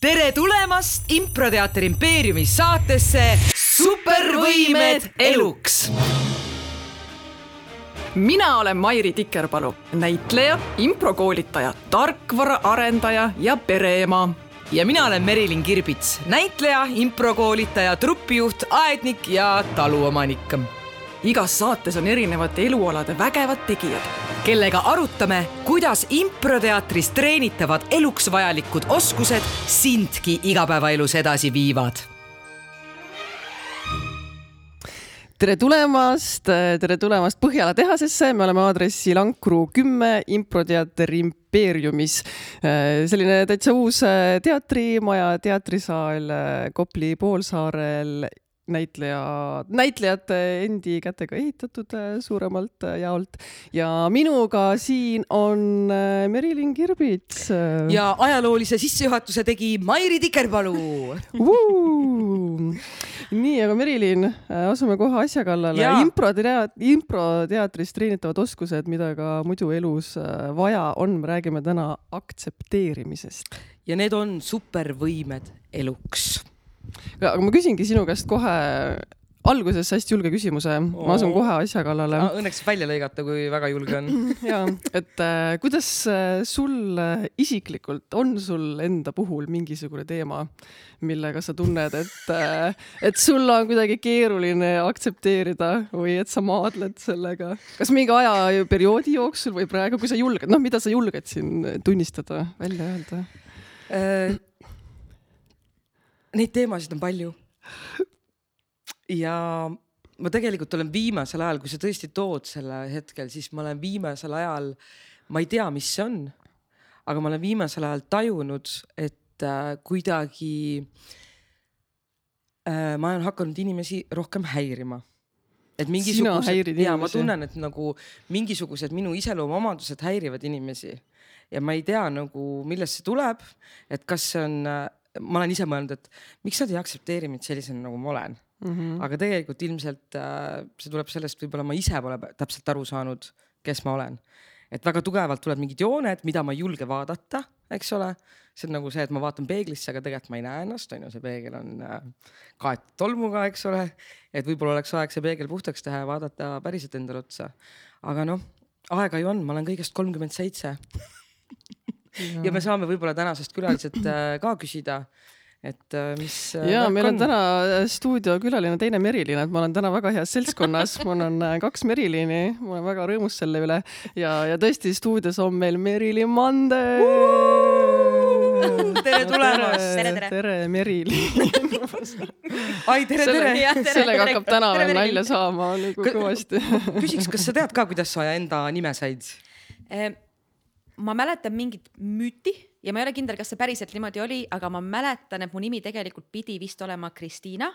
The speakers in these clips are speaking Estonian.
tere tulemast improteater impeeriumi saatesse Supervõimed eluks. mina olen Mairi Tikerpalu, näitleja, improkoolitaja, tarkvaraarendaja ja pereema. ja mina olen Merilin Kirbits, näitleja, improkoolitaja, trupijuht, aednik ja taluomanik. igas saates on erinevate elualade vägevad tegijad kellega arutame, kuidas improteatris treenitavad eluks vajalikud oskused sindki igapäevaelus edasi viivad. tere tulemast, tere tulemast Põhjala tehasesse, me oleme aadressil Ankru kümme, improteater Impeeriumis. selline täitsa uus teatrimaja, teatrisaal Kopli poolsaarel näitleja, näitlejate endi kätega ehitatud äh, suuremalt äh, jaolt ja minuga siin on äh, Merilin Kirbits. ja ajaloolise sissejuhatuse tegi Mairi Tikerpalu nii, aga Merilin, asume kohe asja kallale. improteat-, improteatris treenitavad oskused, mida ka muidu elus vaja on, me räägime täna aktsepteerimisest. ja need on supervõimed eluks aga ma küsingi sinu käest kohe alguses hästi julge küsimuse, ma asun kohe asja kallale. Õnneks välja lõigata, kui väga julge on. ja, et äh, kuidas äh, sul äh, isiklikult on sul enda puhul mingisugune teema, millega sa tunned, et äh,, et sul on kuidagi keeruline aktsepteerida või et sa maadled sellega? kas mingi ajaperioodi jooksul või praegu, kui sa julged, noh, mida sa julged siin tunnistada, välja öelda äh,? Neid teemasid on palju. ja ma tegelikult olen viimasel ajal, kui sa tõesti tood selle hetkel, siis ma olen viimasel ajal, ma ei tea, mis see on, aga ma olen viimasel ajal tajunud, et äh, kuidagi äh, ma olen hakanud inimesi rohkem häirima. Et mingisugused ja ma tunnen, et nagu mingisugused minu iseloomuomadused häirivad inimesi. Ja ma ei tea nagu, millest see tuleb, et kas see on äh, ma olen ise mõelnud, et miks nad ei aktsepteeri mind sellisena, nagu ma olen mm. -hmm. aga tegelikult ilmselt äh, see tuleb sellest, võib-olla ma ise pole täpselt aru saanud, kes ma olen. et väga tugevalt tulevad mingid jooned, mida ma ei julge vaadata, eks ole. see on nagu see, et ma vaatan peeglisse, aga tegelikult ma ei näe ennast, on ju, see peegel on äh, kaetud tolmuga, eks ole. et võib-olla oleks aeg see peegel puhtaks teha ja vaadata päriselt endale otsa. aga noh, aega ju on, ma olen kõigest kolmkümmend seitse ja. ja me saame võib-olla tänasest külaliselt äh, ka küsida et äh, mis. Äh, ja meil on, on täna stuudiokülaline teine Merilin, et ma olen täna väga heas seltskonnas, mul on kaks Merilini, ma olen väga rõõmus selle üle ja, ja tõesti stuudios on meil Merilin Mande. tere tulemast. tere, tere, tere, Merilin ai, tere, tere. sellega hakkab täna veel nalja saama nagu kõvasti. küsiks, kas sa tead ka, kuidas sa enda nime said? Ma mäletan mingit müüti ja ma ei ole kindel, kas see päriselt niimoodi oli, aga ma mäletan, et mu nimi tegelikult pidi vist olema Kristiina,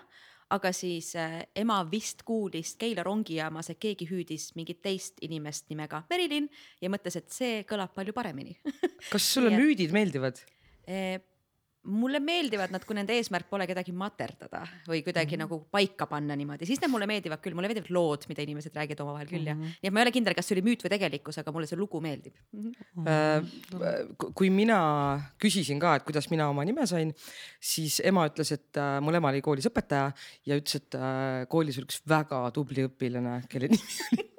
aga siis äh, ema vist kuulis Keila rongijaamas, et keegi hüüdis mingit teist inimest nimega Merilin ja mõtles, et see kõlab palju paremini kas sulle müüdid meeldivad? Mulle meeldivad nad, kui nende eesmärk pole kedagi materdada või kuidagi mm -hmm. nagu paika panna niimoodi, siis need mulle meeldivad küll, mulle meeldivad lood, mida inimesed räägivad omavahel küll mm -hmm. ja, nii et ma ei ole kindel, kas see oli müüt või tegelikkus, aga mulle see lugu meeldib mm. -hmm. Kui mina küsisin ka, et kuidas mina oma nime sain, siis ema ütles, et äh, mul ema oli koolis õpetaja ja ütles, et äh, koolis oli üks väga tubli õpilane, kelle nimi oli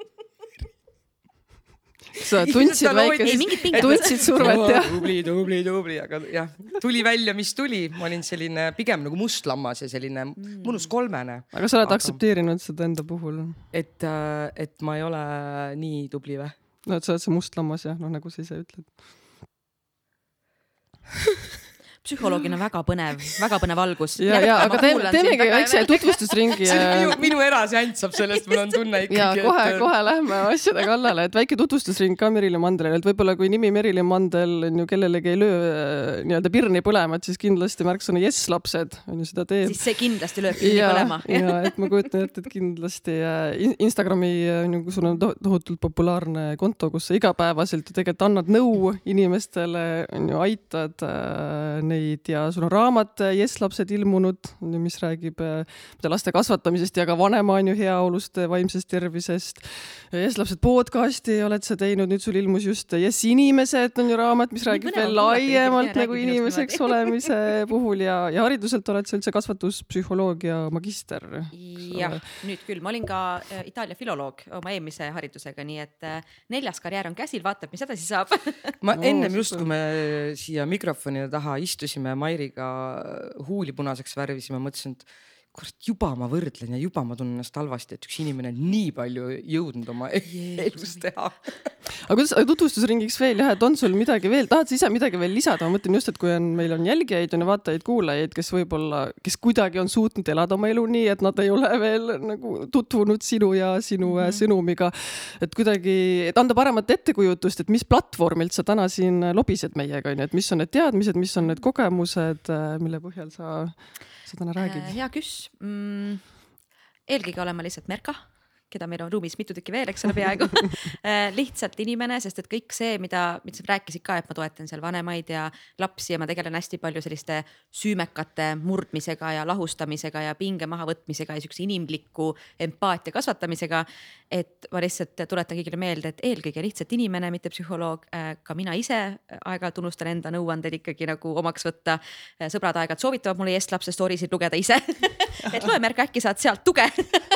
sa tundsid väikest, tundsid survet jah? tubli, tubli, tubli, aga jah, tuli välja, mis tuli, ma olin selline pigem nagu must lammas ja selline mm. mõnus kolmene. aga sa oled aga... aktsepteerinud seda enda puhul? et, äh, et ma ei ole nii tubli või? no, et sa oled see must lammas jah, noh nagu sa ise ütled psühholoogina väga põnev, väga põnev algus. ja, ja aga teeme, teemegi väikse tutvustusringi. minu, minu erasjant saab sellest, mul on tunne ikkagi. ja kohe et..., kohe lähme asjade kallale, et väike tutvustusring ka Merilin Mandelile, et võib-olla kui nimi Merilin Mandel on ju kellelegi ei löö äh, nii-öelda pirni põlema, et siis kindlasti märksõna jess lapsed on ju seda teeb. siis see kindlasti lööb pirni ja, põlema. ja et ma kujutan ette, et kindlasti äh, Instagrami on ju, sul on tohutult populaarne konto, kus sa igapäevaselt ju tegelikult annad nõu inimestele, on ju, aitad äh, neid neid ja sul on raamat Jess lapsed ilmunud, mis räägib laste kasvatamisest ja ka vanema on ju heaolust, vaimsest tervisest. Jess lapsed podcast'i oled sa teinud, nüüd sul ilmus just Jess inimesed on ju raamat, mis räägib veel laiemalt nagu inimeseks olemise puhul ja, ja hariduselt oled sa üldse kasvatuspsühholoogia magister. jah, nüüd küll, ma olin ka äh, Itaalia filoloog oma eelmise haridusega, nii et äh, neljas karjäär on käsil, vaatab, mis edasi saab ma ennem just, kui me siia mikrofoni taha istusime Mairiga huuli punaseks värvisime, mõtlesin, et kurat, juba ma võrdlen ja juba ma tunnen ennast halvasti, et üks inimene on nii palju jõudnud oma elus teha aga kuidas, tutvustusringiks veel jah, et on sul midagi veel, tahad sa ise midagi veel lisada, ma mõtlen just, et kui on, meil on jälgijaid, on ju vaatajaid-kuulajaid, kes võib-olla, kes kuidagi on suutnud elada oma elu nii, et nad ei ole veel nagu tutvunud sinu ja sinu mm -hmm. sõnumiga. et kuidagi, et anda paremat ettekujutust, et mis platvormilt sa täna siin lobised meiega, on ju, et mis on need teadmised, mis on need kogemused, mille põhjal sa sa täna räägid? Äh, hea küss mm,. eelkõige olen ma lihtsalt Merka keda meil on ruumis mitu tükki veel, eks ole, peaaegu äh, lihtsalt inimene, sest et kõik see, mida, mida sa rääkisid ka, et ma toetan seal vanemaid ja lapsi ja ma tegelen hästi palju selliste süümekate murdmisega ja lahustamisega ja pinge mahavõtmisega ja siukse inimliku empaatia kasvatamisega. et ma lihtsalt tuletan kõigile meelde, et eelkõige lihtsalt inimene, mitte psühholoog. Äh, ka mina ise aeg-ajalt unustan enda nõuandeid ikkagi nagu omaks võtta. Äh, sõbrad aeg-ajalt soovitavad mulle eestlapse story sid lugeda ise et loe Merk, äkki saad sealt tuge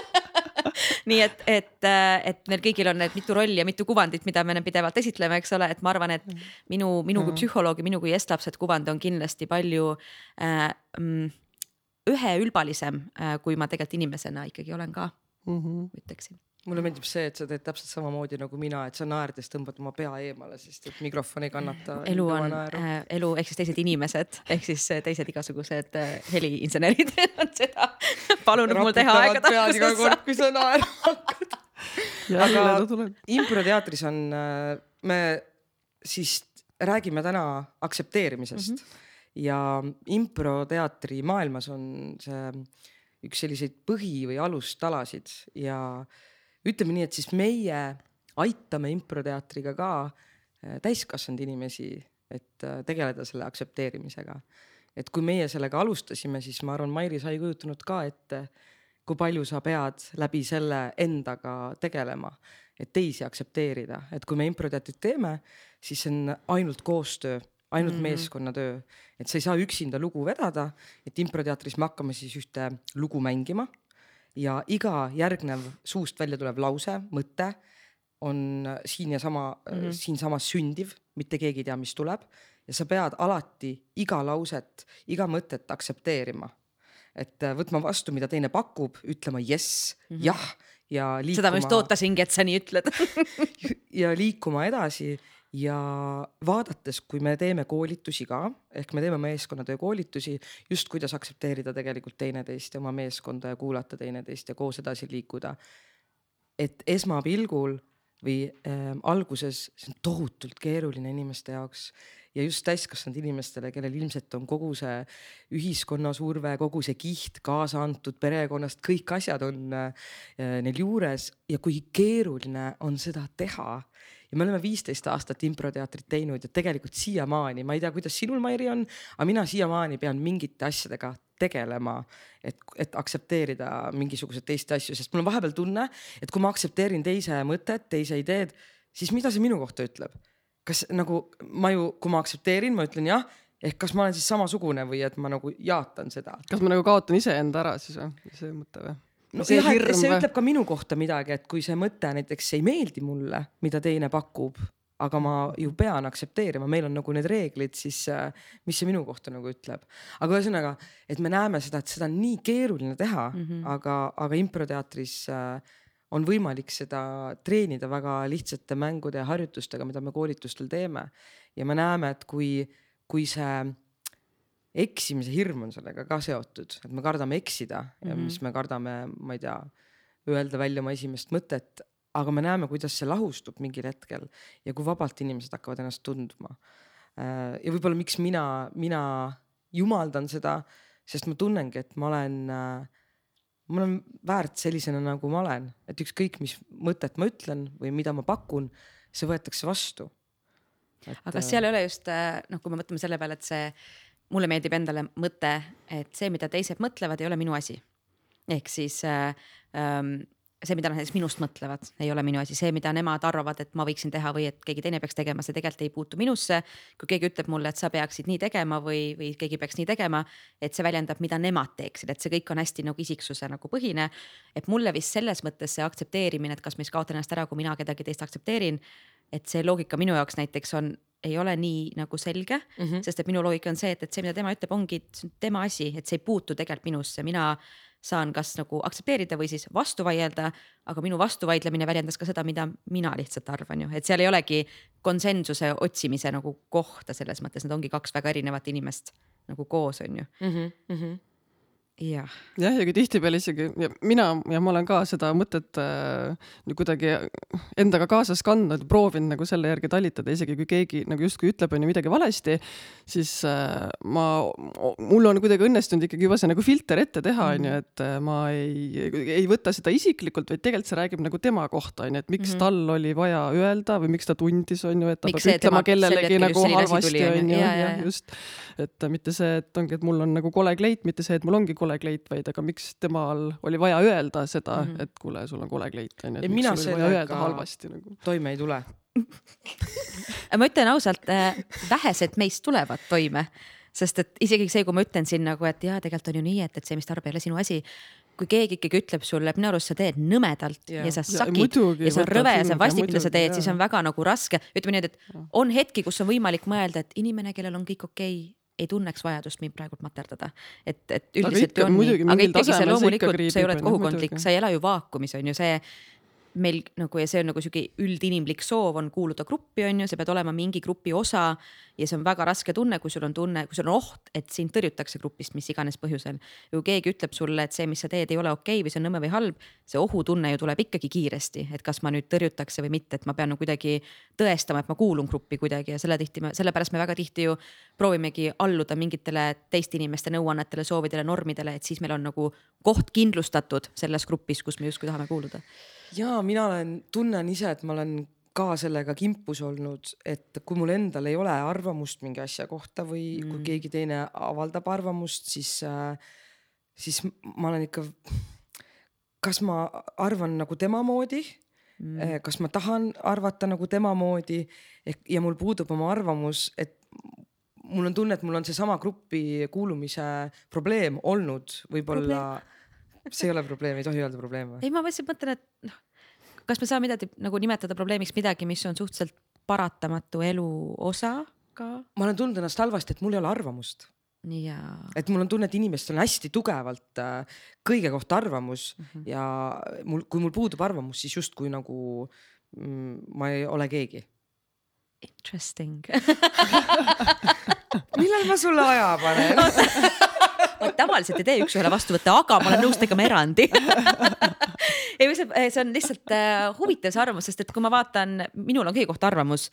nii et, et, äh, et meil kõigil on need mitu rolli ja mitu kuvandit, mida me pidevalt esitleme, eks ole, et ma arvan, et minu, minu kui psühholoogi, minu kui estlapsed kuvand on kindlasti palju äh, mm, üheülbalisem äh,, kui ma tegelikult inimesena ikkagi olen ka mm, -hmm. ütleksin mulle meeldib see, et sa teed täpselt samamoodi nagu mina, et sa naerdes tõmbad oma pea eemale, sest et mikrofon ei kannata. elu on äh,, elu ehk siis teised inimesed ehk siis äh, teised igasugused äh, heliinsenerid on seda palunud mul teha aegade alguses. iga kord, kui sa naerma hakkad. aga improteatris on, äh, me siis räägime täna aktsepteerimisest mm -hmm. ja improteatri maailmas on see üks selliseid põhi või alustalasid ja ütleme nii, et siis meie aitame improteatriga ka äh, täiskasvanud inimesi, et äh, tegeleda selle aktsepteerimisega. et kui meie sellega alustasime, siis ma arvan, Mairi, sa ei kujutanud ka ette, kui palju sa pead läbi selle endaga tegelema, et teisi aktsepteerida, et kui me improteatrit teeme, siis see on ainult koostöö, ainult mm -hmm. meeskonnatöö, et sa ei saa üksinda lugu vedada, et improteatris me hakkame siis ühte lugu mängima ja iga järgnev suust välja tulev lause, mõte on siin ja sama mm, -hmm. siinsamas sündiv, mitte keegi ei tea, mis tuleb ja sa pead alati iga lauset, iga mõtet aktsepteerima. et äh, võtma vastu, mida teine pakub, ütlema jess mm, -hmm. jah ja liikuma. seda ma just ootasingi, et sa nii ütled ja liikuma edasi ja vaadates, kui me teeme koolitusi ka, ehk me teeme meeskonnatöö koolitusi, just kuidas aktsepteerida tegelikult teineteist ja oma meeskonda ja kuulata teineteist ja koos edasi liikuda. et esmapilgul või äh, alguses see on tohutult keeruline inimeste jaoks ja just täiskasvanud inimestele, kellel ilmselt on kogu see ühiskonna surve, kogu see kiht kaasa antud perekonnast, kõik asjad on äh, neil juures ja kui keeruline on seda teha ja me oleme viisteist aastat improteatrit teinud ja tegelikult siiamaani, ma ei tea, kuidas sinul, Mairi, on, aga mina siiamaani pean mingite asjadega tegelema, et, et aktsepteerida mingisuguseid teisi asju, sest mul on vahepeal tunne, et kui ma aktsepteerin teise mõtet, teise ideed, siis mida see minu kohta ütleb? kas nagu ma ju, kui ma aktsepteerin, ma ütlen jah, ehk kas ma olen siis samasugune või et ma nagu jaatan seda. kas ma nagu kaotan iseenda ära siis või, see mõte või? No see, jah, see ütleb ka minu kohta midagi, et kui see mõte näiteks ei meeldi mulle, mida teine pakub, aga ma ju pean aktsepteerima, meil on nagu need reeglid, siis äh, mis see minu kohta nagu ütleb. aga ühesõnaga, et me näeme seda, et seda on nii keeruline teha mm, -hmm. aga, aga improteatris äh, on võimalik seda treenida väga lihtsate mängude ja harjutustega, mida me koolitustel teeme. ja me näeme, et kui, kui see eksimise hirm on sellega ka seotud, et me kardame eksida mm -hmm. ja mhm. mis me kardame, ma ei tea, öelda välja oma esimest mõtet, aga me näeme, kuidas see lahustub mingil hetkel ja kui vabalt inimesed hakkavad ennast tundma. Äh, ja võib-olla miks mina, mina jumaldan seda, sest ma tunnengi, et ma olen, äh, ma olen väärt sellisena, nagu ma olen, et ükskõik, mis mõtet ma ütlen või mida ma pakun, see võetakse vastu. aga kas seal ei ole just noh, kui me mõtleme selle peale, et see mulle meeldib endale mõte, et see, mida teised mõtlevad, ei ole minu asi. ehk siis äh, ähm, see, mida nad näiteks minust mõtlevad, ei ole minu asi, see, mida nemad arvavad, et ma võiksin teha või et keegi teine peaks tegema, see tegelikult ei puutu minusse. kui keegi ütleb mulle, et sa peaksid nii tegema või, või keegi peaks nii tegema, et see väljendab, mida nemad teeksid, et see kõik on hästi nagu isiksuse nagu põhine. et mulle vist selles mõttes see aktsepteerimine, et kas ma siis kaotan ennast ära, kui mina kedagi teist aktsepteerin. et see loogika minu jaoks näiteks on, ei ole nii nagu selge mm, -hmm. sest et minu loogika on see, et, et see, mida tema ütleb, ongi tema asi, et see ei puutu tegelikult minusse, mina saan kas nagu aktsepteerida või siis vastu vaielda, aga minu vastuvaidlemine väljendas ka seda, mida mina lihtsalt arvan ju, et seal ei olegi konsensuse otsimise nagu kohta selles mõttes, need ongi kaks väga erinevat inimest nagu koos on ju mm. -hmm, mm -hmm jah, jah, ja tihtipeale isegi ja mina ja ma olen ka seda mõtet äh, kuidagi endaga kaasas kandnud, proovinud nagu selle järgi talitada, isegi kui keegi nagu justkui ütleb onju midagi valesti, siis äh, ma, mul on kuidagi õnnestunud ikkagi juba see nagu filter ette teha onju, mhm. et äh, ma ei, ei võta seda isiklikult, vaid tegelikult see räägib nagu tema kohta onju, et miks mm -hmm. tal oli vaja öelda või miks ta tundis onju, et ta miks peab ütlema kellelegi nagu halvasti onju, just, et mitte see, et ongi, et mul on nagu kole kleit, mitte see, et mul ongi kole kole kleit, vaid aga miks temal oli vaja öelda seda mm, -hmm. et kuule, sul on kole kleit onju. et mina sellega halvasti nagu toime ei tule ma ütlen ausalt, äh, vähesed meist tulevad toime, sest et isegi see, kui ma ütlen siin nagu, et jaa, tegelikult on ju nii, et, et see, mis tarbib, ei ole sinu asi kui keegi ikkagi ütleb sulle, minu arust sa teed nõmedalt ja, ja sa sakid ja, ja see on rõve ja see on vastik, mida sa teed, siis on väga nagu raske. ütleme nii, et on hetki, kus on võimalik mõelda, et inimene, kellel on kõik okei okay,, ei tunneks vajadust mind praegult materdada. et, et üldiselt ikka, on nii, aga ikkagi see loomulikult, sa ei ole kogukondlik, sa ei ela ju vaakumis on ju see meil nagu ja see on nagu sihuke üldinimlik soov on kuuluda gruppi, on ju, sa pead olema mingi grupi osa ja see on väga raske tunne, kui sul on tunne, kui sul on oht, et sind tõrjutakse grupist mis iganes põhjusel. kui keegi ütleb sulle, et see, mis sa teed, ei ole okei okay või see on nõme või halb, see ohutunne ju tuleb ikkagi kiiresti, et kas ma nüüd tõrjutakse või mitte, et ma pean nagu kuidagi tõestama, et ma kuulun gruppi kuidagi ja selle tihti me, sellepärast me väga tihti ju proovimegi alluda mingitele teiste inimeste nõuannetele, soovidele, normidele, et siis meil on nagu koht kindlustatud selles grupis, kus me justkui tahame kuuluda ja mina olen, tunnen ise, et ma olen ka sellega kimpus olnud, et kui mul endal ei ole arvamust mingi asja kohta või mm. kui keegi teine avaldab arvamust, siis äh,, siis ma olen ikka, kas ma arvan nagu tema moodi mm., äh, kas ma tahan arvata nagu tema moodi ja mul puudub oma arvamus, et mul on tunne, et mul on seesama gruppi kuulumise probleem olnud, võib-olla see ei ole probleem, ei tohi öelda probleem või? ei, ma lihtsalt mõtlen, et noh, kas me saame midagi nagu nimetada probleemiks midagi, mis on suhteliselt paratamatu elu osa ka? ma olen tundnud ennast halvasti, et mul ei ole arvamust. et mul on tunne, et inimestel on hästi tugevalt äh, kõige kohta arvamus mm -hmm. ja mul, kui mul puudub arvamus, siis justkui nagu mm, ma ei ole keegi. Interesting millal ma sulle aja panen ma tavaliselt ei tee üks-ühele vastuvõtte, aga ma olen nõus tegema erandi. Ei, see, see on lihtsalt äh, huvitav see arvamus, sest et kui ma vaatan, minul on kõige kohta arvamus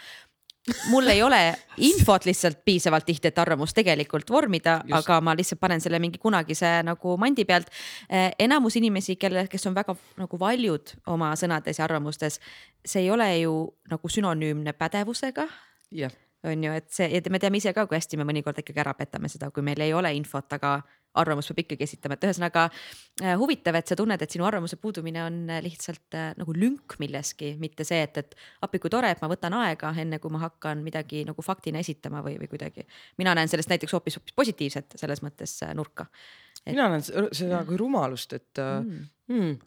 mul ei ole infot lihtsalt piisavalt tihti, et arvamust tegelikult vormida, aga ma lihtsalt panen selle mingi kunagise nagu mandi pealt. Äh, enamus inimesi, kelle, kes on väga nagu valjud oma sõnades ja arvamustes, see ei ole ju nagu sünonüümne pädevusega on ju, et see, me teame ise ka, kui hästi me mõnikord ikkagi ära petame seda, kui meil ei ole infot, aga arvamus peab ikkagi esitama, et ühesõnaga äh, huvitav, et sa tunned, et sinu arvamuse puudumine on äh, lihtsalt äh, nagu lünk milleski, mitte see, et, et appi kui tore, et ma võtan aega, enne kui ma hakkan midagi nagu faktina esitama või, või kuidagi. mina näen sellest näiteks hoopis, hoopis positiivset selles mõttes nurka et.... mina näen seda kui rumalust, et mm. Mm,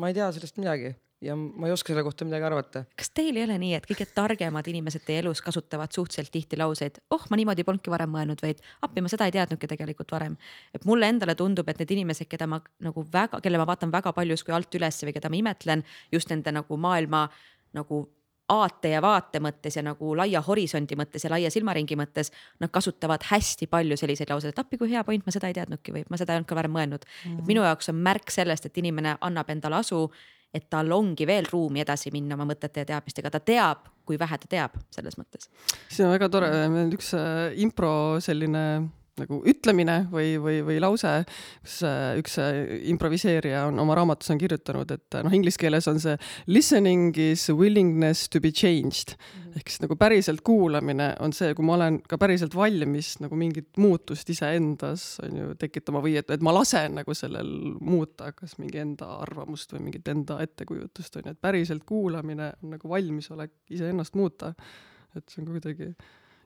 ma ei tea sellest midagi ja ma ei oska selle kohta midagi arvata. kas teil ei ole nii, et kõige targemad inimesed teie elus kasutavad suhteliselt tihti lauseid, oh, ma niimoodi polnudki varem mõelnud, vaid appi, ma seda ei teadnudki tegelikult varem. et mulle endale tundub, et need inimesed, keda ma nagu väga, kelle ma vaatan väga palju justkui alt üles või keda ma imetlen just nende nagu maailma nagu aate ja vaate mõttes ja nagu laia horisondi mõttes ja laia silmaringi mõttes, nad kasutavad hästi palju selliseid lauseid, et appi kui hea point, ma seda ei teadnudki või ma seda ei olnud ka varem mõelnud mm. -hmm. minu jaoks on märk sellest, et inimene annab endale asu et tal ongi veel ruumi edasi minna oma mõtete ja teadmistega, ta teab, kui vähe ta teab selles mõttes. see on väga tore, meil üks äh, impro selline nagu ütlemine või, või, või lause, kus äh, üks äh, improviseerija on oma raamatus on kirjutanud, et noh, inglise keeles on see listening is willingness to be changed -hmm. ehk siis nagu päriselt kuulamine on see, kui ma olen ka päriselt valmis nagu mingit muutust iseendas on ju tekitama või et, et ma lasen nagu sellel muuta kas mingi enda arvamust või mingit enda ettekujutust on ju, et päriselt kuulamine on nagu valmisolek iseennast muuta. et see on ka kuidagi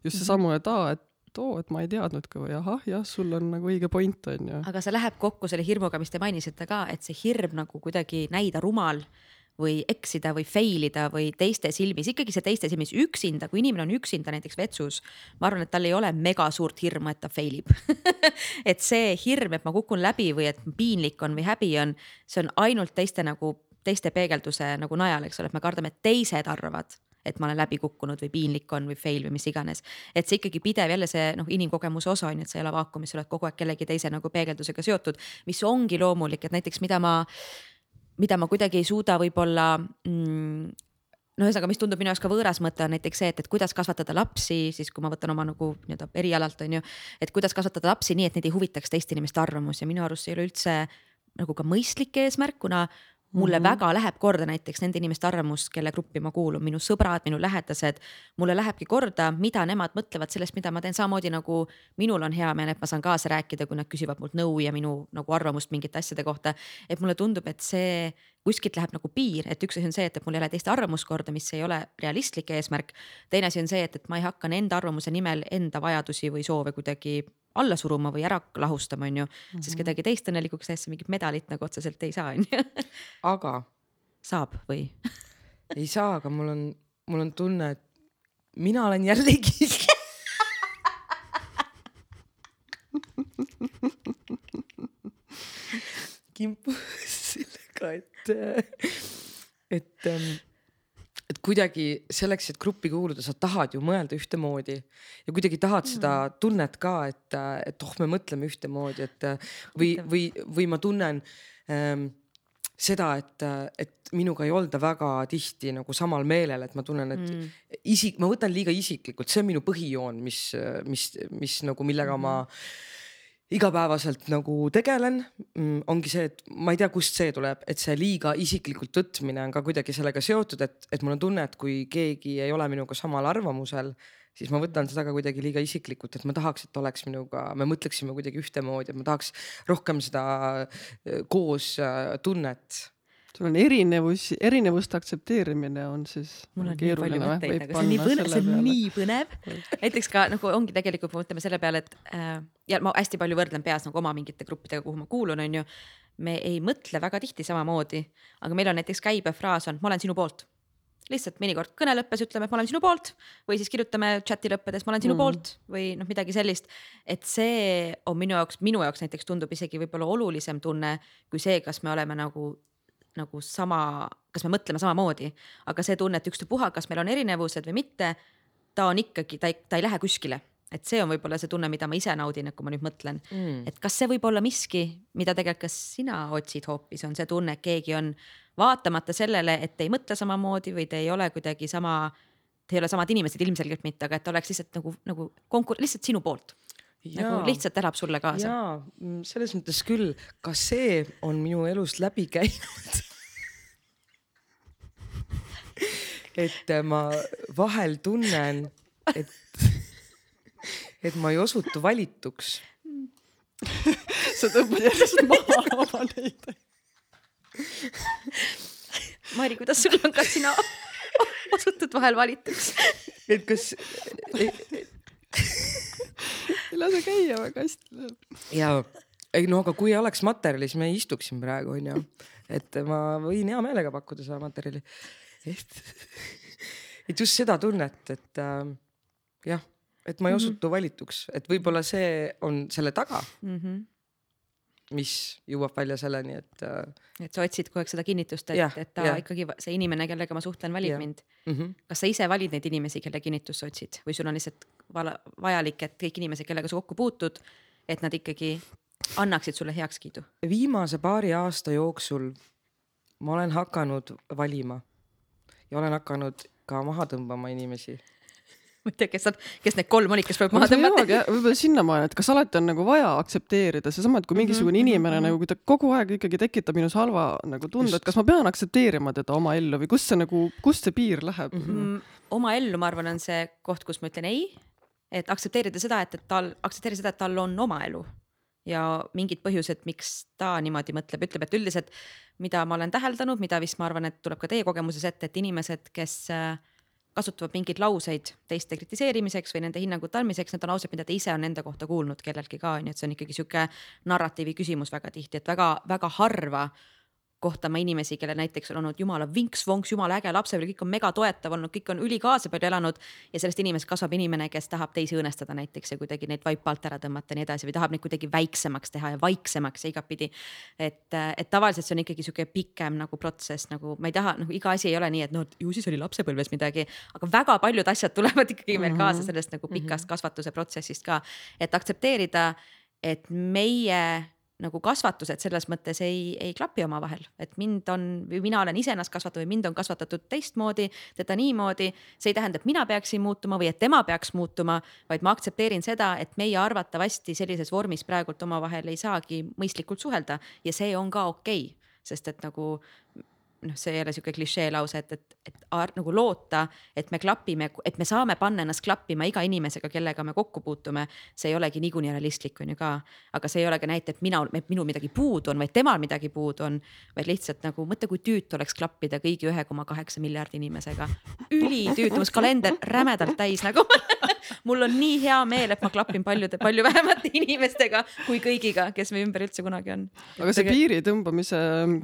just seesama, et aa, et et oo, et ma ei teadnudki või? Ahah, jah, sul on nagu õige point, on ju. aga see läheb kokku selle hirmuga, mis te mainisite ka, et see hirm nagu kuidagi näida rumal või eksida või fail ida või teiste silmis, ikkagi see teiste silmis üksinda, kui inimene on üksinda näiteks vetsus, ma arvan, et tal ei ole mega suurt hirmu, et ta fail ib et see hirm, et ma kukun läbi või et piinlik on või häbi on, see on ainult teiste nagu, teiste peegelduse nagu najal, eks ole, et me kardame, et teised arvavad et ma olen läbi kukkunud või piinlik on või fail või mis iganes. et see ikkagi pidev jälle see noh, inimkogemuse osa on ju, et sa ei ole vaakumis, sa oled kogu aeg kellegi teise nagu peegeldusega seotud, mis ongi loomulik, et näiteks mida ma, mida ma kuidagi ei suuda võib-olla mm, no ühesõnaga, mis tundub minu jaoks ka võõras mõte on näiteks see, et, et kuidas kasvatada lapsi, siis kui ma võtan oma nagu nii-öelda erialalt on ju, et kuidas kasvatada lapsi nii, et neid ei huvitaks teiste inimeste arvamus ja minu arust see ei ole üldse nagu ka mõistlik eesmärk, kuna mulle mm -hmm. väga läheb korda näiteks nende inimeste arvamus, kelle gruppi ma kuulun, minu sõbrad, minu lähedased. mulle lähebki korda, mida nemad mõtlevad sellest, mida ma teen, samamoodi nagu minul on hea meel, et ma saan kaasa rääkida, kui nad küsivad mult nõu ja minu nagu arvamust mingite asjade kohta. et mulle tundub, et see kuskilt läheb nagu piir, et üks asi on see, et, et mul ei ole teiste arvamust korda, mis ei ole realistlik eesmärk. teine asi on see, et, et ma ei hakka enda arvamuse nimel enda vajadusi või soove kuidagi alla suruma või ära lahustama, on ju mm, -hmm. sest kedagi teist õnnelikuks tehes mingit medalit nagu otseselt ei saa, on ju. aga. saab või ei saa, aga mul on, mul on tunne, et mina olen jällegi kimpus sellega, et, et ähm, et kuidagi selleks, et gruppi kuuluda, sa tahad ju mõelda ühtemoodi ja kuidagi tahad seda mm. tunnet ka, et, et oh, me mõtleme ühtemoodi, et või, või, või ma tunnen ähm, seda, et, et minuga ei olda väga tihti nagu samal meelel, et ma tunnen, et mm. isik, ma võtan liiga isiklikult, see on minu põhijoon, mis, mis, mis nagu millega mm. ma igapäevaselt nagu tegelen, mm, ongi see, et ma ei tea, kust see tuleb, et see liiga isiklikult võtmine on ka kuidagi sellega seotud, et, et mul on tunne, et kui keegi ei ole minuga samal arvamusel, siis ma võtan seda ka kuidagi liiga isiklikult, et ma tahaks, et oleks minuga, me mõtleksime kuidagi ühtemoodi, et ma tahaks rohkem seda äh, koos äh, tunnet sul on erinevus, erinevuste aktsepteerimine on siis mul on nii palju mõtteid, aga see on nii põnev, see on nii põnev. näiteks ka nagu ongi tegelikult, kui mõtleme selle peale, et äh, ja ma hästi palju võrdlen peas nagu oma mingite gruppidega, kuhu ma kuulun, on ju. me ei mõtle väga tihti samamoodi, aga meil on näiteks käibefraas on, ma olen sinu poolt lihtsalt mõnikord kõne lõppes, ütleme, et ma olen sinu poolt või siis kirjutame chati lõppedes, ma olen sinu mm. poolt või noh, midagi sellist. et see on minu jaoks, minu jaoks näiteks tundub isegi võib-olla olulisem tunne kui see, kas me oleme nagu nagu sama, kas me mõtleme samamoodi, aga see tunne, et ükstapuha, kas meil on erinevused või mitte, ta on ikkagi, ta ei, ta ei lähe kuskile et see on võib-olla see tunne, mida ma ise naudin, et kui ma nüüd mõtlen mm., et kas see võib olla miski, mida tegelikult, kas sina otsid hoopis, on see tunne, et keegi on vaatamata sellele, et ei mõtle samamoodi või te ei ole kuidagi sama, te ei ole samad inimesed ilmselgelt mitte, aga et oleks lihtsalt nagu, nagu konkur-, lihtsalt sinu poolt. nagu lihtsalt elab sulle kaasa. jaa, mm, selles mõttes küll, ka see on minu elust läbi käinud et äh, ma vahel tunnen, et, et ma ei osutu valituks. sa tõmbad järjest maha oma neid. Mari, kuidas sul on, kas sina osutud vahel valituks? et kas ei lase käia, väga hästi ja, ei no aga kui oleks materjali, siis me ei istuks siin praegu onju, et ma võin hea meelega pakkuda seda materjali et, et just seda tunnet, et äh, jah, et ma ei mhm. osutu mm -hmm. valituks, et võib-olla see on selle taga mm. -hmm mis jõuab välja selleni, et. Äh, et sa otsid kogu aeg seda kinnitust, et, et ta ja. ikkagi see inimene, kellega ma suhtlen, valib ja. mind mm. -hmm. kas sa ise valid neid inimesi, kelle kinnitust sa otsid või sul on lihtsalt vajalik, et kõik inimesed, kellega sa kokku puutud, et nad ikkagi annaksid sulle heakskiidu? viimase paari aasta jooksul ma olen hakanud valima ja olen hakanud ka maha tõmbama inimesi. ma ei tea, kes on, kes need kolm olid, kes peavad maha tõmmata. võib-olla sinnamaani, et kas alati on nagu vaja aktsepteerida seesama, et kui mingisugune mm -hmm. inimene -hmm. nagu, kui ta kogu aeg ikkagi tekitab minus halva nagu tunde, et kas ma pean aktsepteerima teda oma ellu või kust see nagu, kust see piir läheb mm? -hmm. oma ellu, ma arvan, on see koht, kus ma ütlen ei, et aktsepteerida seda, et, et tal, aktsepteerida seda, et tal on oma elu ja mingid põhjused, miks ta niimoodi mõtleb, ütleb, et üldiselt, mida ma olen täheldanud, mida vist ma arvan, et tuleb ka teie kogemuses ette, et inimesed, kes äh, kasutavad mingeid lauseid teiste kritiseerimiseks või nende hinnangute andmiseks, need on laused, mida ta ise on enda kohta kuulnud kelleltki ka, ju, et see on ikkagi sihuke narratiivi küsimus väga tihti, et väga-väga harva kohtama inimesi, kellel näiteks on olnud jumala vinks-vonks, jumala äge lapsepõlv, kõik on mega toetav olnud, kõik on ülikaasa palju elanud. ja sellest inimesest kasvab inimene, kes tahab teisi õõnestada näiteks ja kuidagi neid vaipa alt ära tõmmata ja nii edasi või tahab neid kuidagi väiksemaks teha ja vaiksemaks ja igatpidi. et, et tavaliselt see on ikkagi sihuke pikem nagu protsess, nagu ma ei taha, nagu iga asi ei ole nii, et noh, ju siis oli lapsepõlves midagi, aga väga paljud asjad tulevad ikkagi meil kaasa mhm. sellest nagu pikast mhm. kasvatuse protsessist ka, et aktsepteerida et meie nagu kasvatused selles mõttes ei, ei klapi omavahel, et mind on mina olen iseennast kasvatatud või mind on kasvatatud teistmoodi, teda niimoodi. see ei tähenda, et mina peaksin muutuma või et tema peaks muutuma, vaid ma aktsepteerin seda, et meie arvatavasti sellises vormis praegult omavahel ei saagi mõistlikult suhelda ja see on ka okei okay sest et nagu noh, see ei ole sihuke klišee lause, et, et, et ar, nagu loota, et me klapime, et me saame panna ennast klappima iga inimesega, kellega me kokku puutume. see ei olegi niikuinii realistlik, on ju ka, aga see ei ole ka näite, et mina, et minul midagi puudu on, vaid temal midagi puudu on. vaid lihtsalt nagu mõtle, kui tüütu oleks klappida kõigi ühe koma kaheksa miljardi inimesega. ülitüütu, mul kalender rämedalt täis nagu mul on nii hea meel, et ma klapin paljude, palju vähemate inimestega kui kõigiga, kes meie ümber üldse kunagi on. aga see piiri tõmbamise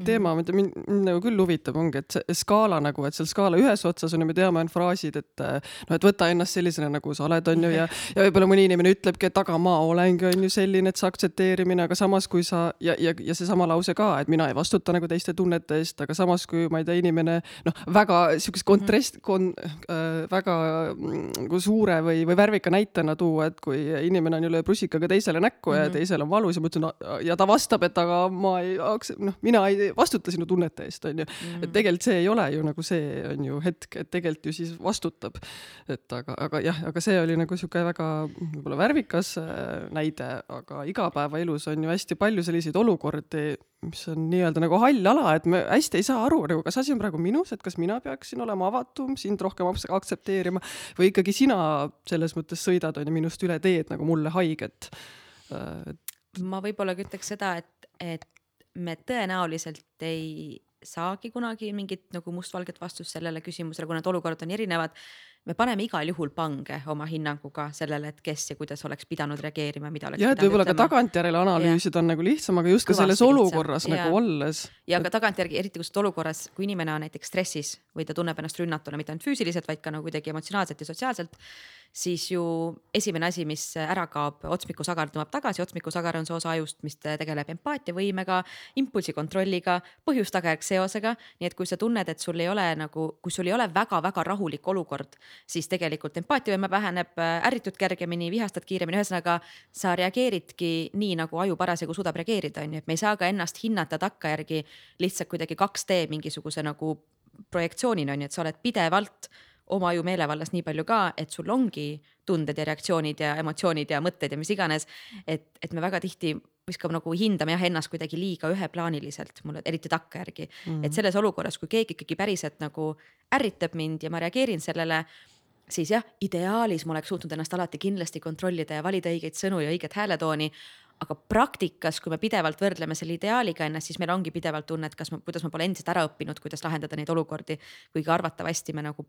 teema, mind nagu küll huvitab, ongi, et see skaala nagu, et seal skaala ühes otsas on ju, me teame, on fraasid, et noh, et võta ennast sellisena, nagu sa oled, on ju, ja, ja võib-olla mõni inimene ütlebki, et aga ma olengi, on ju selline, et see aktsepteerimine, aga samas kui sa ja, ja, ja seesama lause ka, et mina ei vastuta nagu teiste tunnete eest, aga samas kui ma ei tea, inimene noh, väga sihukest kontrast mm, -hmm. kon, äh, väga nagu suure või, või värvika näitena tuua, et kui inimene on ju lööb rusikaga teisele näkku mm -hmm. ja mhm. teisel on valus ja ma ütlen ja ta vastab, et aga ma ei, noh, mina ei vastuta sinu tunnete eest, on ju mm. et tegelikult see ei ole ju nagu see on ju hetk, et tegelikult ju siis vastutab. et aga, aga jah, aga see oli nagu sihuke väga võib-olla värvikas äh, näide, aga igapäevaelus on ju hästi palju selliseid olukordi mis on nii-öelda nagu hall ala, et me hästi ei saa aru nagu, kas asi on praegu minus, et kas mina peaksin olema avatum, sind rohkem aktsepteerima või ikkagi sina selles mõttes sõidad on ju minust üle teed nagu mulle haiget. ma võib-olla ütleks seda, et, et me tõenäoliselt ei saagi kunagi mingit nagu mustvalget vastust sellele küsimusele, kuna need olukorrad on erinevad me paneme igal juhul pange oma hinnanguga sellele, et kes ja kuidas oleks pidanud reageerima, mida oleks. jah, et võib-olla ka tagantjärele analüüsida on nagu lihtsam, aga just ka selles olukorras lihtsam. nagu olles. ja ka tagantjärgi, eriti kui sa oled olukorras, kui inimene on näiteks stressis või ta tunneb ennast rünnatuna mitte ainult füüsiliselt, vaid ka nagu kuidagi emotsionaalselt ja sotsiaalselt siis ju esimene asi, mis ära kaob, otsmikusagar tõmbab tagasi, otsmikusagar on see osa ajust, mis tegeleb empaatiavõimega, impulsi kontrolliga, põhjus-tagajärg seosega. nii et kui sa tunned, et sul ei ole nagu, kui sul ei ole väga-väga rahulik olukord, siis tegelikult empaatiavõime väheneb, ärritud kergemini, vihastad kiiremini, ühesõnaga sa reageeridki nii, nagu aju parasjagu suudab reageerida, on ju, et me ei saa ka ennast hinnata takkajärgi lihtsalt kuidagi 2D mingisuguse nagu projektsioonina on ju, et sa oled pidevalt oma aju meelevallas nii palju ka, et sul ongi tunded ja reaktsioonid ja emotsioonid ja mõtted ja mis iganes. et, et me väga tihti viskame nagu hindame jah ennast kuidagi liiga üheplaaniliselt, mulle eriti takkajärgi mm. -hmm. et selles olukorras, kui keegi ikkagi päriselt nagu ärritab mind ja ma reageerin sellele siis jah, ideaalis ma oleks suutnud ennast alati kindlasti kontrollida ja valida õigeid sõnu ja õiget hääletooni. aga praktikas, kui me pidevalt võrdleme selle ideaaliga ennast, siis meil ongi pidevalt tunne, et kas ma, kuidas ma pole endiselt ära õppinud, kuidas lahendada neid olukordi. kuigi arvatavasti me nagu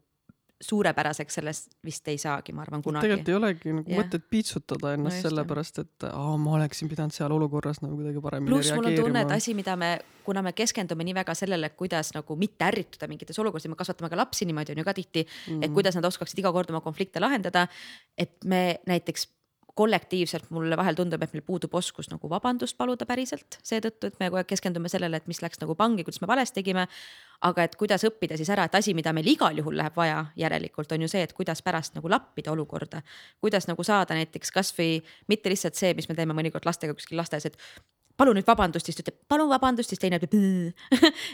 suurepäraseks sellest vist ei saagi, ma arvan, kunagi. tegelikult ei olegi nagu yeah. mõtet piitsutada ennast no sellepärast, et aa, ma oleksin pidanud seal olukorras nagu kuidagi paremini pluss mul on tunne, et asi, mida me, kuna me keskendume nii väga sellele, kuidas nagu mitte ärrituda mingites olukordades, me kasvatame ka lapsi niimoodi on ju ka tihti mm, -hmm. et mhm. kuidas nad oskaksid iga kord oma konflikte lahendada. et me näiteks kollektiivselt mulle vahel tundub, et meil puudub oskus nagu vabandust paluda päriselt seetõttu, et me kogu aeg keskendume sellele, et mis läks nagu pangi, kuidas me valesti tegime aga et kuidas õppida siis ära, et asi, mida meil igal juhul läheb vaja järelikult on ju see, et kuidas pärast nagu lappida olukorda. kuidas nagu saada näiteks kasvõi mitte lihtsalt see, mis me teeme mõnikord lastega kuskil lasteaias, et palun nüüd vabandust, siis ta ütleb palun vabandust, siis teine ütleb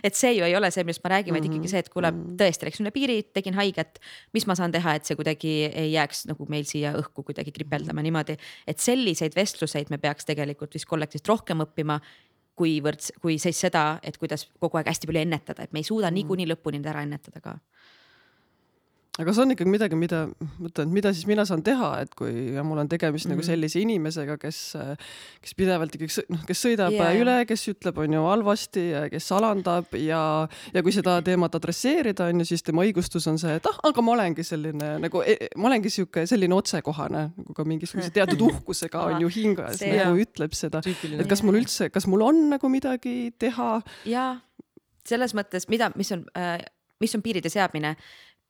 et see ju ei ole see, millest ma räägin mm, -hmm. vaid ikkagi see, et kuule, mhm. tõesti läksin üle piiri, tegin haiget. mis ma saan teha, et see kuidagi ei jääks nagu meil siia õhku kuidagi kripeldama niimoodi, et selliseid vestluseid me peaks tegelikult vist kollektiivselt rohkem õppima kuivõrd, kui siis seda, et kuidas kogu aeg hästi palju ennetada, et me ei suuda mm. niikuinii lõpuni ära ennetada ka aga kas on ikkagi midagi, mida, mõtlen, mida siis mina saan teha, et kui ja mul on tegemist mm -hmm. nagu sellise inimesega, kes, kes pidevalt ikkagi noh, kes sõidab yeah. üle, kes ütleb, on ju halvasti ja kes alandab ja, ja kui seda teemat adresseerida, on ju, siis tema õigustus on see, et ah, aga ma olengi selline nagu, e, ma olengi sihuke selline otsekohane nagu ka mingisuguse teatud uhkusega on ju hingas see, nagu jah. ütleb seda, et kas mul üldse, kas mul on nagu midagi teha? jaa, selles mõttes, mida, mis on äh, mis on piiride seadmine,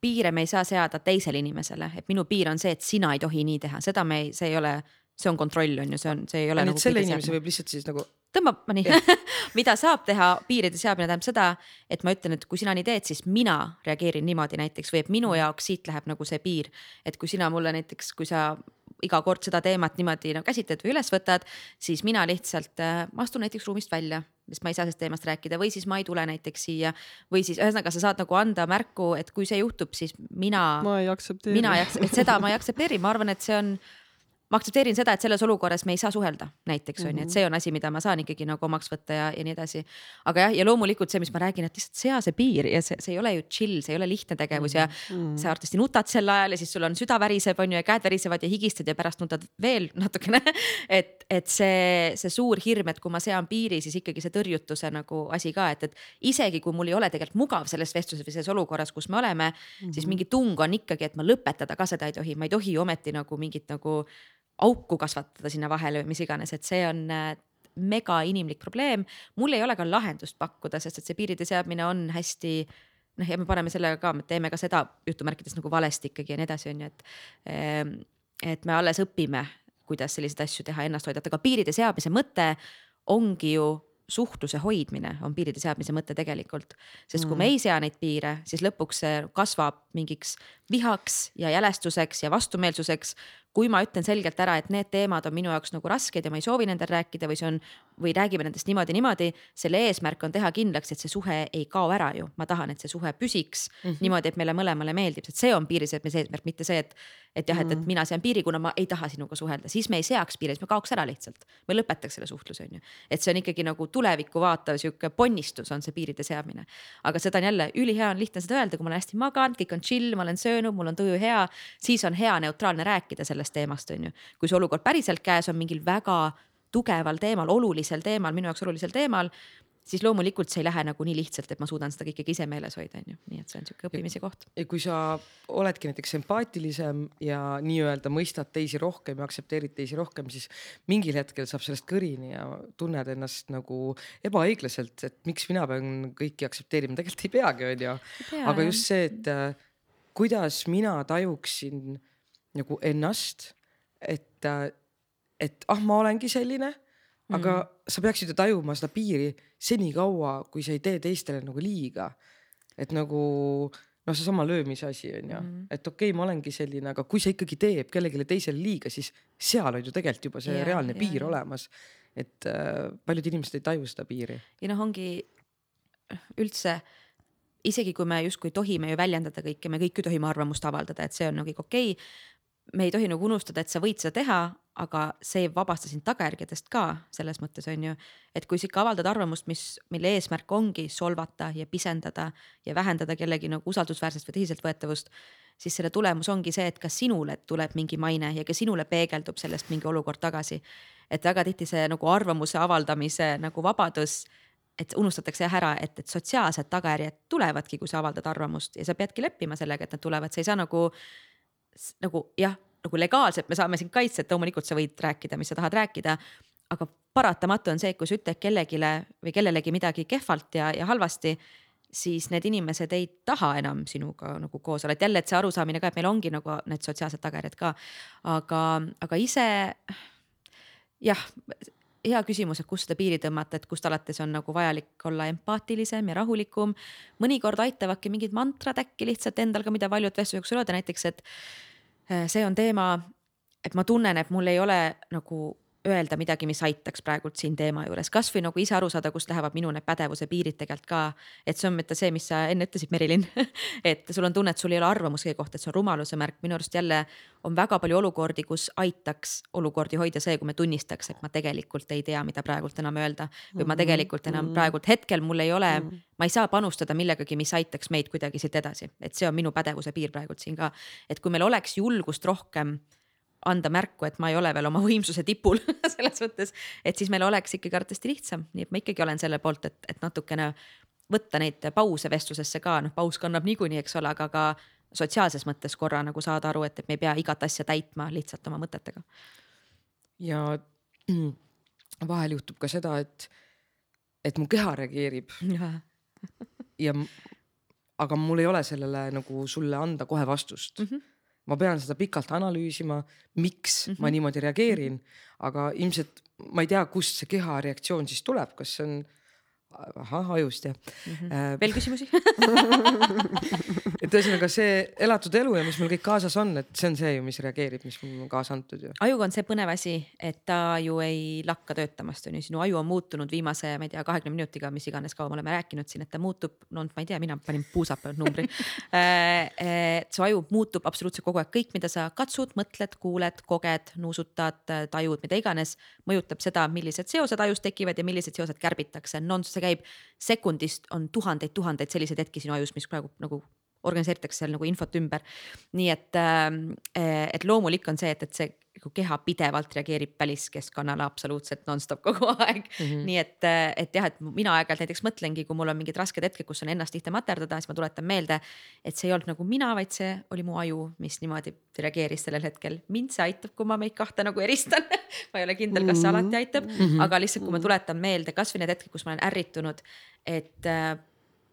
piire me ei saa seada teisele inimesele, et minu piir on see, et sina ei tohi nii teha, seda me ei, see ei ole, see on kontroll, on ju, see on, see ei ole. Nagu selle inimese võib lihtsalt siis nagu. tõmbab, nii. Mida saab teha, piiride seadmine? Tähendab seda, et ma ütlen, et kui sina nii teed, siis mina reageerin niimoodi näiteks. Või et minu jaoks siit läheb nagu see piir, et kui sina mulle näiteks, kui sa iga kord seda teemat niimoodi no, käsitled või üles võtad, siis mina lihtsalt äh, astun näiteks ruumist välja, sest ma ei saa sellest teemast rääkida või siis ma ei tule näiteks siia. või siis ühesõnaga sa saad nagu anda märku, et kui see juhtub, siis mina. ma ei aktsepteeri. mina ei aktsepteeri, seda ma ei aktsepteeri, ma arvan, et see on ma aktsepteerin seda, et selles olukorras me ei saa suhelda, näiteks on ju, et mhm. see on asi, mida ma saan ikkagi nagu omaks võtta ja, ja nii edasi. aga jah, ja loomulikult see, mis ma räägin, et lihtsalt sea see piir ja see, see ei ole ju chill, see ei ole lihtne tegevus ja mm -hmm. sa arvatavasti nutad sel ajal ja siis sul on süda väriseb, on ju, ja käed värisevad ja higistad ja pärast nutad veel natukene et, et see, see suur hirm, et kui ma sean piiri, siis ikkagi see tõrjutuse nagu asi ka, et, et isegi kui mul ei ole tegelikult mugav selles vestluses või selles olukorras, kus me oleme mm, -hmm. siis mingi tung on ikkagi, et ma lõpetada ka seda ei tohi, ma ei tohi ju ometi nagu mingit nagu auku kasvatada sinna vahele või mis iganes, et see on äh, mega inimlik probleem. mul ei ole ka lahendust pakkuda, sest et see piiride seadmine on hästi noh, ja me paneme sellega ka, me teeme ka seda jutumärkides nagu valesti ikkagi ja nii edasi, on ju, et. Ähm, et me alles õpime, kuidas selliseid asju teha, ennast hoida, aga piiride seadmise mõte ongi ju suhtluse hoidmine on piiride seadmise mõte tegelikult. sest kui mm. me ei sea neid piire, siis lõpuks see kasvab mingiks vihaks ja jälestuseks ja vastumeelsuseks, kui ma ütlen selgelt ära, et need teemad on minu jaoks nagu rasked ja ma ei soovi nendel rääkida või see on või räägime nendest niimoodi, niimoodi. selle eesmärk on teha kindlaks, et see suhe ei kao ära ju, ma tahan, et see suhe püsiks mm -hmm. niimoodi, et meile mõlemale meeldib, sest see on piiri seadmise eesmärk, mitte see, et. et jah, et, et mhm. mina sean piiri, kuna ma ei taha sinuga suhelda, siis me ei seaks piiri, siis me kaoks ära lihtsalt. me lõpetaks selle suhtluse, on ju. et see on ikkagi nagu tulevikku vaatav sihuke ponnistus on see piiride seadmine. aga seda on jälle ülihea on lihtne seda öelda, kui ma olen hästi maganud, kõik on chill, ma olen söönud, mul on tuju hea, siis on hea neutraalne rääkida sellest teemast, on ju. kui see olukord päriselt käes on mingil väga tugeval teemal, olulisel teemal, minu jaoks olulisel teemal, siis loomulikult see ei lähe nagu nii lihtsalt, et ma suudan seda ikkagi ise meeles hoida, on ju, nii et see on sihuke õppimise koht. ja kui sa oledki näiteks empaatilisem ja nii-öelda mõistad teisi rohkem ja aktsepteerid teisi rohkem, siis mingil hetkel saab sellest kõrini ja tunned ennast nagu ebaõiglaselt, et miks mina pean kõiki aktsepteerima, tegelikult ei peagi, on ju. aga just see, et äh, kuidas mina tajuksin nagu ennast, et äh, et ah, ma olengi selline, aga mm. sa peaksid ju tajuma seda piiri senikaua, kui sa ei tee teistele nagu liiga. et nagu noh, seesama löömise asi on ju mm., et okei okay,, ma olengi selline, aga kui sa ikkagi teeb kellelegi teisele liiga, siis seal on ju tegelikult juba see ja, reaalne ja, piir olemas. et äh, paljud inimesed ei taju seda piiri. ja noh, ongi üldse isegi kui me justkui tohime ju väljendada kõike, me kõik ju tohime arvamust avaldada, et see on nagu kõik okei okay me ei tohi nagu unustada, et sa võid seda teha, aga see ei vabasta sind tagajärgedest ka selles mõttes on ju, et kui sa ikka avaldad arvamust, mis, mille eesmärk ongi solvata ja pisendada ja vähendada kellegi nagu usaldusväärsust või tõsiseltvõetavust, siis selle tulemus ongi see, et ka sinule tuleb mingi maine ja ka sinule peegeldub sellest mingi olukord tagasi. et väga tihti see nagu arvamuse avaldamise nagu vabadus et unustatakse jah ära, et, et sotsiaalsed tagajärjed tulevadki, kui sa avaldad arvamust ja sa peadki leppima sellega, et nad tulevad, sa ei saa nagu nagu jah, nagu legaalselt me saame sind kaitsta, et loomulikult sa võid rääkida, mis sa tahad rääkida. aga paratamatu on see, kui sa ütled kellelegi või kellelegi midagi kehvalt ja, ja halvasti, siis need inimesed ei taha enam sinuga nagu koos olla, et jälle, et see arusaamine ka, et meil ongi nagu need sotsiaalsed tagajärjed ka. aga, aga ise jah, hea küsimus, et kust seda piiri tõmmata, et kust alates on nagu vajalik olla empaatilisem ja rahulikum. mõnikord aitavadki mingid mantrad äkki lihtsalt endal ka, mida paljud vestluse jooksul öelda, näiteks, et see on teema, et ma tunnen, et mul ei ole nagu öelda midagi, mis aitaks praegult siin teema juures, kasvõi nagu ise aru saada, kust lähevad minu need pädevuse piirid tegelikult ka. et see on mitte see, mis sa enne ütlesid, Merilin et sul on tunne, et sul ei ole arvamust kõige kohta, et see on rumaluse märk, minu arust jälle on väga palju olukordi, kus aitaks olukordi hoida see, kui me tunnistaks, et ma tegelikult ei tea, mida praegult enam öelda või ma tegelikult enam mm-hmm. praegult hetkel mul ei ole, mm-hmm. ma ei saa panustada millegagi, mis aitaks meid kuidagi siit edasi, et see on minu pädevuse piir praegult siin ka. et kui meil oleks julgust rohkem anda märku, et ma ei ole veel oma võimsuse tipul selles mõttes, et siis meil oleks ikkagi arvatavasti lihtsam, nii et ma ikkagi olen selle poolt, et, et natukene võtta neid pause vestlusesse ka, noh paus kannab niikuinii, eks ole, aga ka sotsiaalses mõttes korra nagu saada aru, et, et me ei pea igat asja täitma lihtsalt oma mõtetega. ja vahel juhtub ka seda, et, et mu keha reageerib. ja aga mul ei ole sellele nagu sulle anda kohe vastust mm. -hmm ma pean seda pikalt analüüsima, miks mm -hmm. ma niimoodi reageerin, aga ilmselt ma ei tea, kust see keha reaktsioon siis tuleb, kas see on ahah, ajust jah mm. -hmm. Äh, veel küsimusi et ühesõnaga see elatud elu ja mis mul kõik kaasas on, et see on see ju, mis reageerib, mis mul on kaasa antud ju. ajuga on see põnev asi, et ta ju ei lakka töötamast on ju, sinu aju on muutunud viimase, ma ei tea, kahekümne minutiga, mis iganes kaua me oleme rääkinud siin, et ta muutub, no ma ei tea, mina panin puusapäev numbri äh, et su aju muutub absoluutselt kogu aeg, kõik, mida sa katsud, mõtled, kuuled, koged, nuusutad, tajud, mida iganes, mõjutab seda, millised seosed ajus tekivad ja millised seosed kärbitakse non see käib sekundist, on tuhandeid-tuhandeid selliseid hetki sinu ajus, mis praegu nagu organiseeritakse seal nagu infot ümber. nii et, äh, et loomulik on see, et, et see nagu keha pidevalt reageerib väliskeskkonnale absoluutselt nonstop kogu aeg mm. -hmm. nii et, äh, et jah, et mina aeg-ajalt näiteks mõtlengi, kui mul on mingid rasked hetked, kus on ennast tihti materdada, siis ma tuletan meelde, et see ei olnud nagu mina, vaid see oli mu aju, mis niimoodi reageeris sellel hetkel. mind see aitab, kui ma meid kahte nagu eristan ma ei ole kindel, kas see alati aitab mm, -hmm. aga lihtsalt, kui ma tuletan meelde kasvõi need hetked, kus ma olen ärritunud, et äh,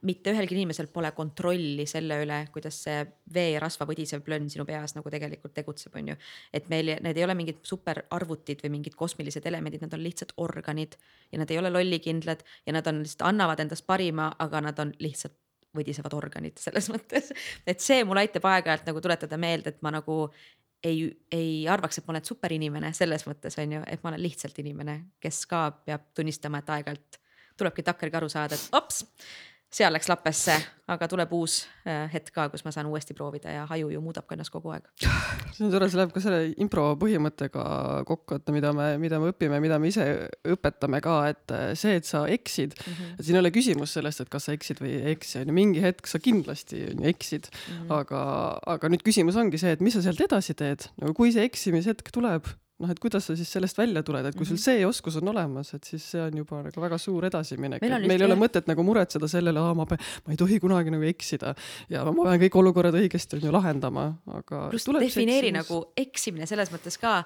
mitte ühelgi inimesel pole kontrolli selle üle, kuidas see veerasva võdisev plönn sinu peas nagu tegelikult tegutseb, on ju. et meil, need ei ole mingid superarvutid või mingid kosmilised elemendid, nad on lihtsalt organid ja nad ei ole lollikindlad ja nad on lihtsalt annavad endast parima, aga nad on lihtsalt võdisevad organid selles mõttes. et see mul aitab aeg-ajalt nagu tuletada meelde, et ma nagu ei, ei arvaks, et ma olen superinimene selles mõttes on ju, et ma olen lihtsalt inimene, kes ka peab tunnistama, et aeg-ajalt tulebki takkajärgi aru saada, et ops seal läks lappesse, aga tuleb uus äh, hetk ka, kus ma saan uuesti proovida ja aju ju muudab ka ennast kogu aeg. see on tore, see läheb ka selle impro põhimõttega kokku, et mida me, mida me õpime, mida me ise õpetame ka, et äh, see, et sa eksid mm, -hmm. et siin ei ole küsimus sellest, et kas sa eksid või ei eksi, on ju, mingi hetk sa kindlasti on ju eksid mm, -hmm. aga, aga nüüd küsimus ongi see, et mis sa sealt edasi teed, nagu kui see eksimishetk tuleb noh, et kuidas sa siis sellest välja tuled, et kui sul mhm. see oskus on olemas, et siis see on juba nagu väga suur edasiminek, et meil ei ole mõtet nagu muretseda sellele, ma pean, ma ei tohi kunagi nagu eksida ja ma pean kõik olukorrad õigesti on ju lahendama, aga. pluss defineeri nagu eksimine selles mõttes ka,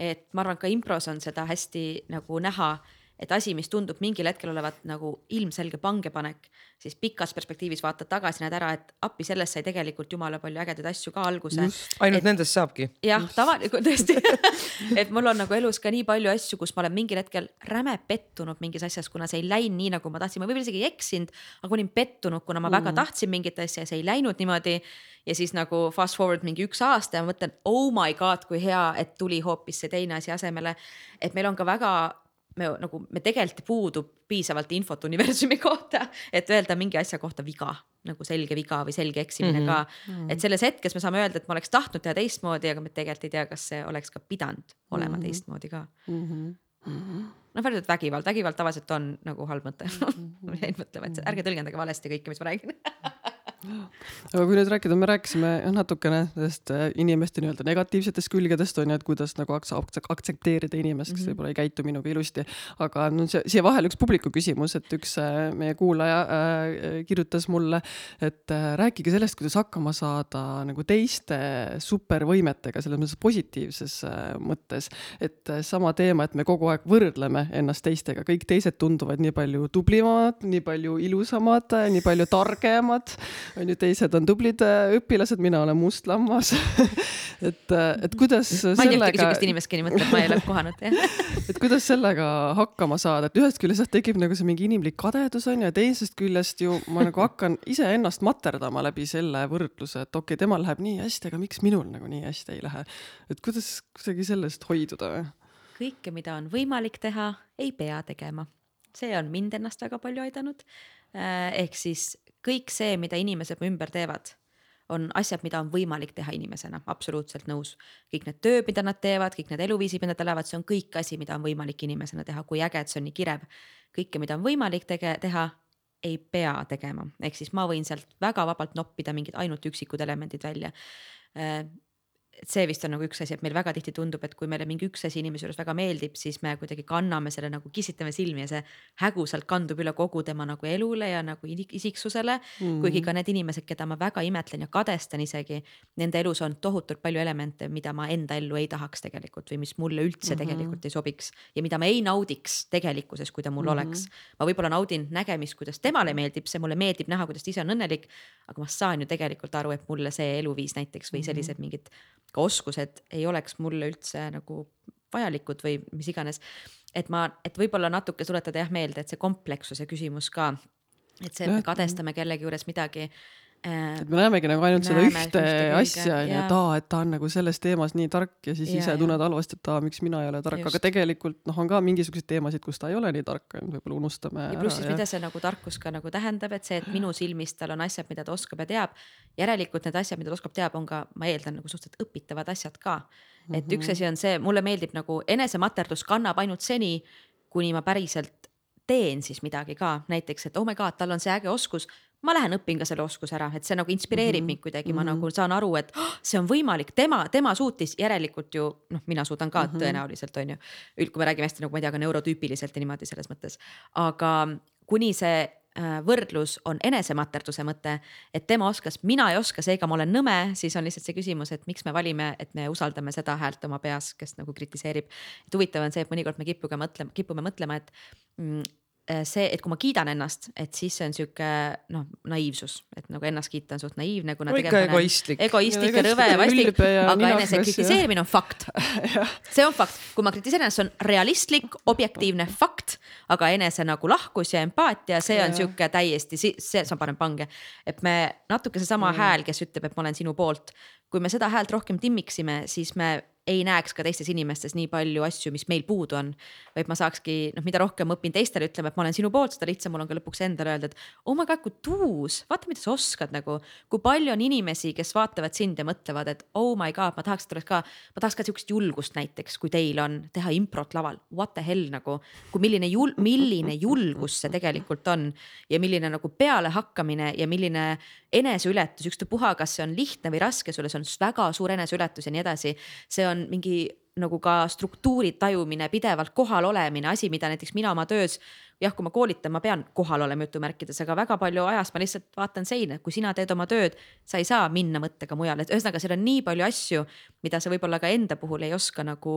et ma arvan, ka impros on seda hästi nagu näha et asi, mis tundub mingil hetkel olevat nagu ilmselge pangepanek, siis pikas perspektiivis vaatad tagasi, näed ära, et appi, sellest sai tegelikult jumala palju ägedaid asju ka alguse. ainult et, nendest saabki. jah, tavaliselt tõesti et mul on nagu elus ka nii palju asju, kus ma olen mingil hetkel räme pettunud mingis asjas, kuna see ei läinud nii, nagu ma tahtsin, ma võib-olla isegi ei eksinud, aga olin pettunud, kuna ma mm. väga tahtsin mingit asja ja see ei läinud niimoodi. ja siis nagu fast forward mingi üks aasta ja mõtlen, oh my god, kui hea, et tuli hoopis see teine asi asemele. et meil on ka väga me nagu, me tegelikult puudub piisavalt infot universumi kohta, et öelda mingi asja kohta viga, nagu selge viga või selge eksimine mm -hmm. ka. -hmm. et selles hetkes me saame öelda, et ma oleks tahtnud teha teistmoodi, aga me tegelikult ei tea, kas see oleks ka pidanud olema mm -hmm. teistmoodi ka mm. -hmm. Mm -hmm. noh, välja arvatud vägivald, vägivald tavaliselt on nagu halb mõte mm. -hmm. mõtlema, et ärge tõlgendage valesti kõike, mis ma räägin aga kui nüüd rääkida, me rääkisime natukene nendest äh, inimeste nii-öelda negatiivsetest külgedest on ju, et kuidas nagu aktsepteerida inimest, kes mm -hmm. võib-olla ei käitu minuga ilusti. aga no see, siia vahele üks publiku küsimus, et üks äh, meie kuulaja äh, kirjutas mulle, et äh, rääkige sellest, kuidas hakkama saada nagu teiste supervõimetega, selles mõttes positiivses äh, mõttes. et äh, sama teema, et me kogu aeg võrdleme ennast teistega, kõik teised tunduvad nii palju tublimad, nii palju ilusamad, nii palju targemad on ju, teised on tublid äh, õpilased, mina olen must lammas et, äh, et kuidas ma ei tea ühtegi sihukest inimest, kelle mõtleb, ma ei ole kohanud et kuidas sellega hakkama saada, et ühest küljest tekib nagu see mingi inimlik kadedus on ju, ja teisest küljest ju ma nagu hakkan iseennast materdama läbi selle võrdluse, et okei okay,, temal läheb nii hästi, aga miks minul nagu nii hästi ei lähe. et kuidas kuidagi sellest hoiduda? kõike, mida on võimalik teha, ei pea tegema. see on mind ennast väga palju aidanud. Äh, ehk siis kõik see, mida inimesed ümber teevad, on asjad, mida on võimalik teha inimesena, absoluutselt nõus. kõik need tööd, mida nad teevad, kõik need eluviisid, mida nad elavad, see on kõik asi, mida on võimalik inimesena teha, kui äge, et see on nii kirev. kõike, mida on võimalik tege-, teha, ei pea tegema, ehk siis ma võin sealt väga vabalt noppida mingid ainult üksikud elemendid välja äh, et see vist on nagu üks asi, et meil väga tihti tundub, et kui meile mingi üks asi inimese juures väga meeldib, siis me kuidagi kanname selle nagu kissitame silmi ja see häguselt kandub üle kogu tema nagu elule ja nagu isiksusele mm. -hmm. kuigi ka need inimesed, keda ma väga imetlen ja kadestan isegi, nende elus on tohutult palju elemente, mida ma enda ellu ei tahaks tegelikult või mis mulle üldse mm -hmm. tegelikult ei sobiks ja mida ma ei naudiks tegelikkuses, kui ta mul mm -hmm. oleks. ma võib-olla naudin nägemist, kuidas temale meeldib, see mulle meeldib näha, kuidas ta ise on õnnelik, aga ma saan ju tegelikult aru, et mulle see eluviis näiteks või sellised mingid ka oskused ei oleks mulle üldse nagu vajalikud või mis iganes. et ma, et võib-olla natuke tuletada jah meelde, et see komplekssuse küsimus ka, et see, et me kadestame kellegi juures midagi et me näemegi nagu ainult seda ühte asja onju, et aa, et ta on nagu selles teemas nii tark ja siis ja, ise tunned halvasti, et aa, miks mina ei ole tark, aga tegelikult noh, on ka mingisuguseid teemasid, kus ta ei ole nii tark, võib-olla unustame. ja pluss siis, mida see nagu tarkus ka nagu tähendab, et see, et minu silmis tal on asjad, mida ta oskab ja teab. järelikult need asjad, mida ta oskab, teab, on ka, ma eeldan nagu suhteliselt õpitavad asjad ka. et üks mhm. asi on see, mulle meeldib nagu enesematerdus kannab ainult seni, kuni ma päriselt teen siis midagi ka, näiteks, et oh my god, tal on see äge oskus, ma lähen õpin ka selle oskuse ära, et see nagu inspireerib mm -hmm. mind kuidagi, ma mm -hmm. nagu saan aru, et oh, see on võimalik, tema, tema suutis, järelikult ju noh, mina suudan ka mm -hmm. tõenäoliselt on ju. kui me räägime hästi nagu ma ei tea, ka neurotüüpiliselt ja niimoodi selles mõttes, aga kuni see äh, võrdlus on enesematerduse mõte, et tema oskas, mina ei oska, seega ma olen nõme, siis on lihtsalt see küsimus, et miks me valime, et me usaldame seda häält oma peas, kes nagu kritiseerib. et huvitav on see, et mõnikord me kipuge mõtlema, kipume mõtlema, et mm, see, et kui ma kiidan ennast, et siis see on sihuke noh, naiivsus, et nagu ennast kiita on suht naiivne, kuna tegelikult egoistlik, egoistlik ja rõve ja vastik, aga enese kritiseerimine on fakt. See on fakt, kui ma kritiseerin ennast, see on realistlik, objektiivne fakt, aga enese nagu lahkus ja empaatia, see on sihuke täiesti, see, see paneb pange. et me natuke seesama mm. hääl, kes ütleb, et ma olen sinu poolt, kui me seda häält rohkem timmiksime, siis me ei näeks ka teistes inimestes nii palju asju, mis meil puudu on. vaid ma saakski, noh, mida rohkem õpin teistele ütlema, et ma olen sinu poolt, seda lihtsam mul on ka lõpuks endale öelda, et oh my god, kui tuus, vaata, mida sa oskad nagu. kui palju on inimesi, kes vaatavad sind ja mõtlevad, et oh my god, ma tahaks, et oleks ka, ma tahaks ka sihukest julgust näiteks, kui teil on teha improt laval, what the hell nagu. kui milline jul-, milline julgus see tegelikult on ja milline nagu pealehakkamine ja milline eneseületus, ükstapuha, kas see on lihtne või raske sulle, see on väga suur eneseületus ja nii edasi. see on mingi nagu ka struktuuri tajumine, pidevalt kohal olemine, asi, mida näiteks mina oma töös. jah, kui ma koolitan, ma pean kohal olema jutumärkides, aga väga palju ajast ma lihtsalt vaatan seina, kui sina teed oma tööd, sa ei saa minna mõttega mujale, et ühesõnaga, seal on nii palju asju, mida sa võib-olla ka enda puhul ei oska nagu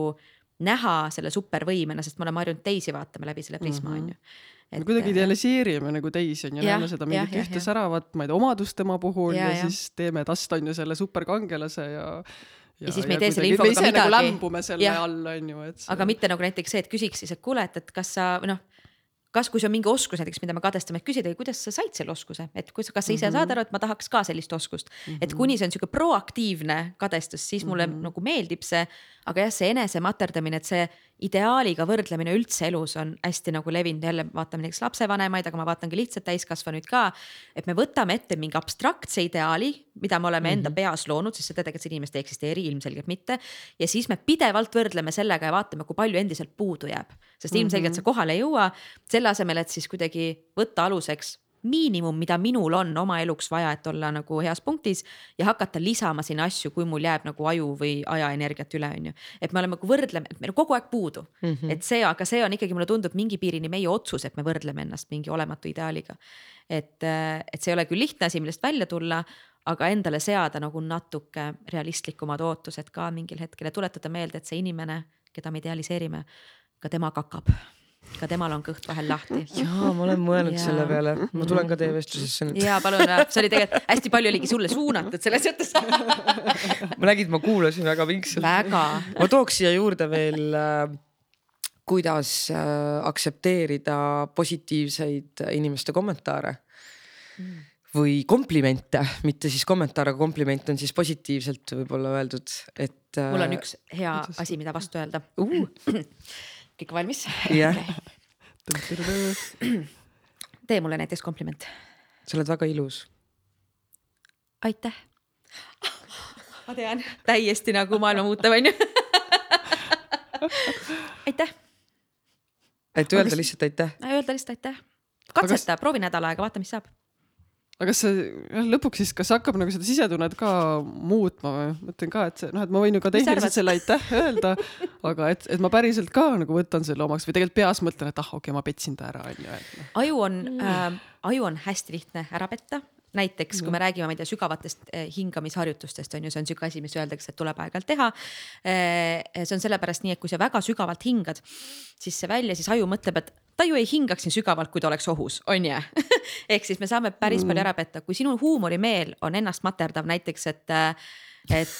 näha selle supervõimena, sest me oleme harjunud teisi vaatama läbi selle prisma mm, on -hmm. ju et.... me kuidagi idealiseerime nagu teisi on ju, näeme seda mingit ühte säravat, ma ei tea, omadust tema puhul ja, ja, ja siis teeme tast on ju selle superkangelase ja ja, ja siis me ei tee selle infoga midagi. Nagu lämbume selle ja. all on ju, et see.... aga mitte nagu näiteks see, et küsiks siis, et kuule, et, et kas sa noh kas, kui see on mingi oskus näiteks, mida me kadestame, et küsida, kuidas sa said selle oskuse, et kus, kas sa ise mm -hmm. saad aru, et ma tahaks ka sellist oskust mm. -hmm. et kuni see on sihuke proaktiivne kadestus, siis mulle mm -hmm. nagu meeldib see. aga jah, see enese materdamine, et see ideaaliga võrdlemine üldse elus on hästi nagu levinud, jälle vaatame näiteks lapsevanemaid, aga ma vaatangi lihtsalt täiskasvanuid ka. et me võtame ette mingi abstraktse ideaali, mida me oleme mm -hmm. enda mhm. peas loonud, sest seda tegelikult see inimest ei eksisteeri ilmselgelt mitte. ja siis me pidevalt võrdleme sellega ja vaatame, kui palju endiselt puudu jääb, sest ilmselgelt mm -hmm. see kohale ei jõua. selle asemel, et siis kuidagi võtta aluseks miinimum, mida minul on oma eluks vaja, et olla nagu heas punktis ja hakata lisama sinna asju, kui mul jääb nagu aju või ajaenergiat üle, on ju. et me oleme, kui võrdleme, et meil on kogu aeg puudu mm, -hmm. et see, aga see on ikkagi, mulle tundub mingi piirini meie otsus, et me võrdleme ennast mingi olematu ideaaliga. et, et see ei ole küll lihtne asi, millest välja tulla, aga endale seada nagu natuke realistlikumad ootused ka mingil hetkel ja tuletada meelde, et see inimene, keda me idealiseerime, ka tema kakab ka temal on kõht vahel lahti. jaa, ma olen mõelnud ja. selle peale, ma tulen ka teie vestlusesse nüüd. ja palun, see oli tegelikult hästi palju oligi sulle suunatud selles mõttes ma nägin, ma kuulasin väga pingsalt. ma tooks siia juurde veel äh, kuidas äh, aktsepteerida positiivseid inimeste kommentaare mm või komplimente, mitte siis kommentaar, aga kompliment on siis positiivselt võib-olla öeldud, et. mul on üks hea asi, mida vastu öelda uh. kõik valmis? jah. tee mulle näiteks kompliment. sa oled väga ilus. aitäh. ma tean, täiesti nagu maailma muutev onju aitäh. et öelda lihtsalt aitäh? öelda lihtsalt aitäh. katseta kas..., proovi nädal aega, vaata, mis saab aga kas see jah, lõpuks siis, kas hakkab nagu seda sisetunnet ka muutma või? mõtlen ka, et see noh, et ma võin ju ka tehniliselt selle aitäh öelda, aga et, et ma päriselt ka nagu võtan selle omaks või tegelikult peas mõtlen, et ah, okei okay,, ma petsin ta ära, onju. Noh. aju on äh,, aju on hästi lihtne ära petta näiteks kui me räägime, ma ei tea, sügavatest eh, hingamisharjutustest on ju, see on sihuke asi, mis öeldakse, et tuleb aeg-ajalt teha. Eh, see on sellepärast nii, et kui sa väga sügavalt hingad, siis see välja, siis aju mõtleb, et ta ju ei hingaks nii sügavalt, kui ta oleks ohus, on ju. Ehk siis me saame päris palju mm. ära petta, kui sinu huumorimeel on ennast materdav näiteks, et, et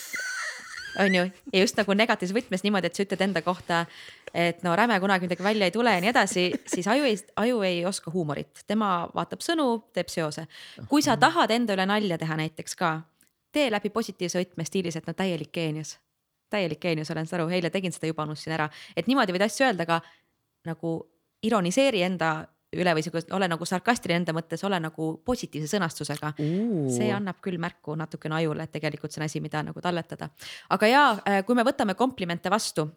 on ju, ja just nagu negatiivses võtmes niimoodi, et sa ütled enda kohta, et no räme kunagi midagi välja ei tule ja nii edasi, siis aju ei, aju ei oska huumorit, tema vaatab sõnu, teeb seose. kui sa tahad enda üle nalja teha näiteks ka, tee läbi positiivse võtme stiilis, et no täielik geenius, täielik geenius, olen saanud aru, eile tegin seda juba, unustasin ära, et niimoodi võid asju öelda, aga nagu ironiseeri enda üle või sihuke, ole nagu sarkastiline enda mõttes, ole nagu positiivse sõnastusega. see annab küll märku natukene ajule, et tegelikult see on asi, mida nagu talletada. aga ja äh, kui me võtame komplimente vastu,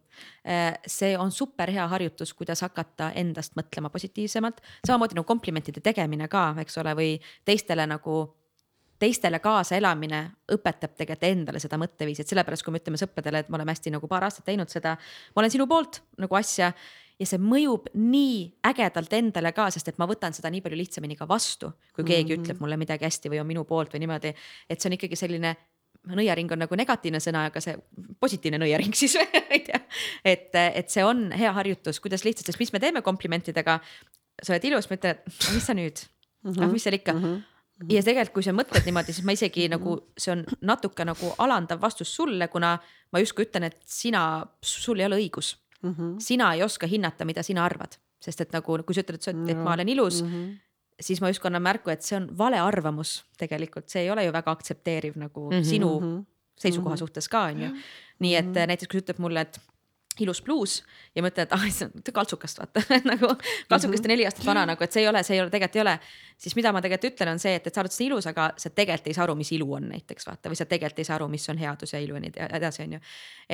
äh, see on super hea harjutus, kuidas hakata endast mõtlema positiivsemalt, samamoodi nagu komplimentide tegemine ka, eks ole, või teistele nagu teistele kaasaelamine õpetab tegelikult endale seda mõtteviisi, et sellepärast, kui me ütleme sõpradele, et me oleme hästi nagu paar aastat teinud seda, ma olen sinu poolt nagu asja ja see mõjub nii ägedalt endale ka, sest et ma võtan seda nii palju lihtsamini ka vastu, kui keegi mm -hmm. ütleb mulle midagi hästi või on minu poolt või niimoodi, et see on ikkagi selline nõiaring on nagu negatiivne sõna, aga see positiivne nõiaring siis ma ei tea. et, et see on hea harjutus, kuidas lihtsalt, sest mis me teeme komplimentidega. sa oled ilus, ma ütlen, et mis sa nüüd mm, -hmm. ah mis seal ikka mm. -hmm ja tegelikult, kui sa mõtled niimoodi, siis ma isegi -hmm. nagu see on natuke nagu alandav vastus sulle, kuna ma justkui ütlen, et sina, sul ei ole õigus mm. -hmm. sina ei oska hinnata, mida sina arvad, sest et nagu, kui sa ütled, et ma olen ilus mm, -hmm. siis ma justkui annan märku, et see on vale arvamus tegelikult, see ei ole ju väga aktsepteeriv nagu mm -hmm. sinu seisukoha mm -hmm. suhtes ka on ju. nii et mm -hmm. näiteks kui sa ütled mulle, et ilus pluus ja mõtled, et ah, see on kaltsukast vaata nagu kaltsukast on neli aastat vana nagu, et see ei ole, see ei ole, tegelikult ei ole. siis mida ma tegelikult ütlen, on see, et, et sa arvad seda ilus, aga sa tegelikult ei saa aru, mis ilu on näiteks vaata või sa tegelikult ei saa aru, mis on headus ja ilu ja nii edasi, on ju.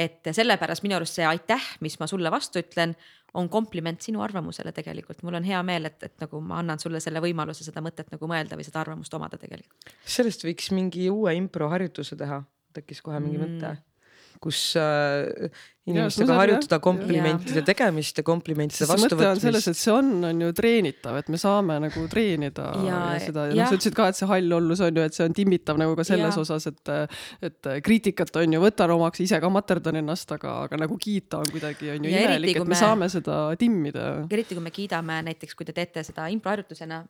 et sellepärast minu arust see aitäh, mis ma sulle vastu ütlen, on kompliment sinu arvamusele tegelikult, mul on hea meel, et, et nagu ma annan sulle selle võimaluse seda mõtet nagu mõelda või seda arvamust omada tegelikult. sellest võiks mingi uue improharjutuse teha, tekkis kohe mingi mm. mõte kus äh, inimestega harjutada komplimentide ja. tegemist ja komplimentide vastuvõtmist. mõte on selles, et see on, on ju treenitav, et me saame nagu treenida ja, ja seda ja noh, sa ütlesid ka, et see hall ollus on ju, et see on timmitav nagu ka selles ja. osas, et, et kriitikat on ju, võtan omaks, ise ka materdan ennast, aga, aga nagu kiita on kuidagi on ju ja imelik, et me, me saame seda timmida. eriti kui me kiidame näiteks, kui te teete seda improharjutusena,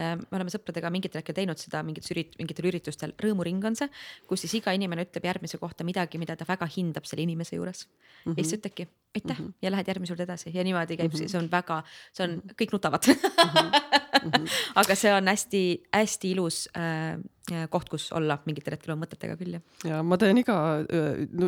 äh, me oleme sõpradega mingitel hetkel teinud seda mingites ürit-, mingitel üritustel, rõõmuring on see, kus siis iga inimene ütleb järgmise kohta midagi, mida ta väga hindab selle inimese juures mm. -hmm. ja siis ütlebki aitäh mm -hmm. ja lähed järgmise juurde edasi ja niimoodi käib mm, -hmm. see on väga, see on, kõik nutavad mm. -hmm. aga see on hästi-hästi ilus Äh, koht, kus olla mingitel hetkel oma mõtetega küll jah. ja ma teen iga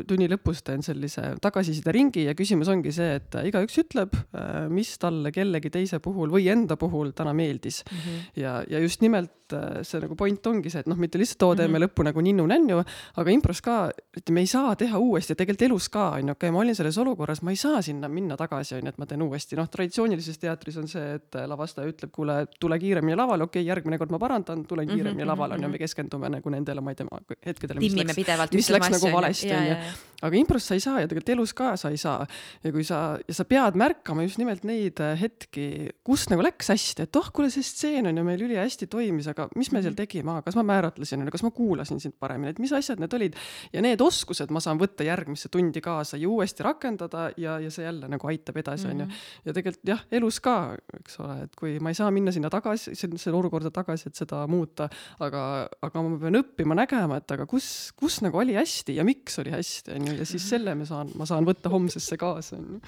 tunni lõpus teen sellise tagasiside ringi ja küsimus ongi see, et igaüks ütleb, äh, mis talle kellegi teise puhul või enda puhul täna meeldis mm. -hmm. ja, ja just nimelt äh, see nagu point ongi see, et noh, mitte lihtsalt oo, teeme mm -hmm. lõppu nagu ninnu-nännu, aga impros ka, et me ei saa teha uuesti ja tegelikult elus ka onju, okei okay,, ma olin selles olukorras, ma ei saa sinna minna tagasi onju, et ma teen uuesti, noh, traditsioonilises teatris on see, et lavastaja ütleb, kuule, tule kiiremini lavale, okei okay,, järgmine kord ma parandan, tulen kiiremini mm -hmm. lavale onju, me keskendume nagu nendele, ma ei tea, hetkedele, mis Timmime läks, mis läks nagu valesti, onju. aga impros sa ei saa ja tegelikult elus ka sa ei saa. ja kui sa, ja sa pead märkama just nimelt neid äh, hetki, kus nagu läks hästi, et oh, kuule, see stseen on ju meil ülihästi toimis, aga mis me seal mhm. tegime, kas ma määratlesin, kas ma kuulasin sind paremini, et mis asjad need olid. ja need oskused ma saan võtta järgmisse tundi kaasa ja uuesti rakendada ja, ja see jälle nagu aitab edasi, onju. Mhm. ja tegelikult jah, elus ka, eks ole, et kui ma ei saa minna sinna tagasi, selle olukorda tagasi, et seda muuta, aga, aga ma pean õppima nägema, et aga kus, kus nagu oli hästi ja miks oli hästi, onju, ja siis selle ma saan, ma saan võtta homsesse kaasa, onju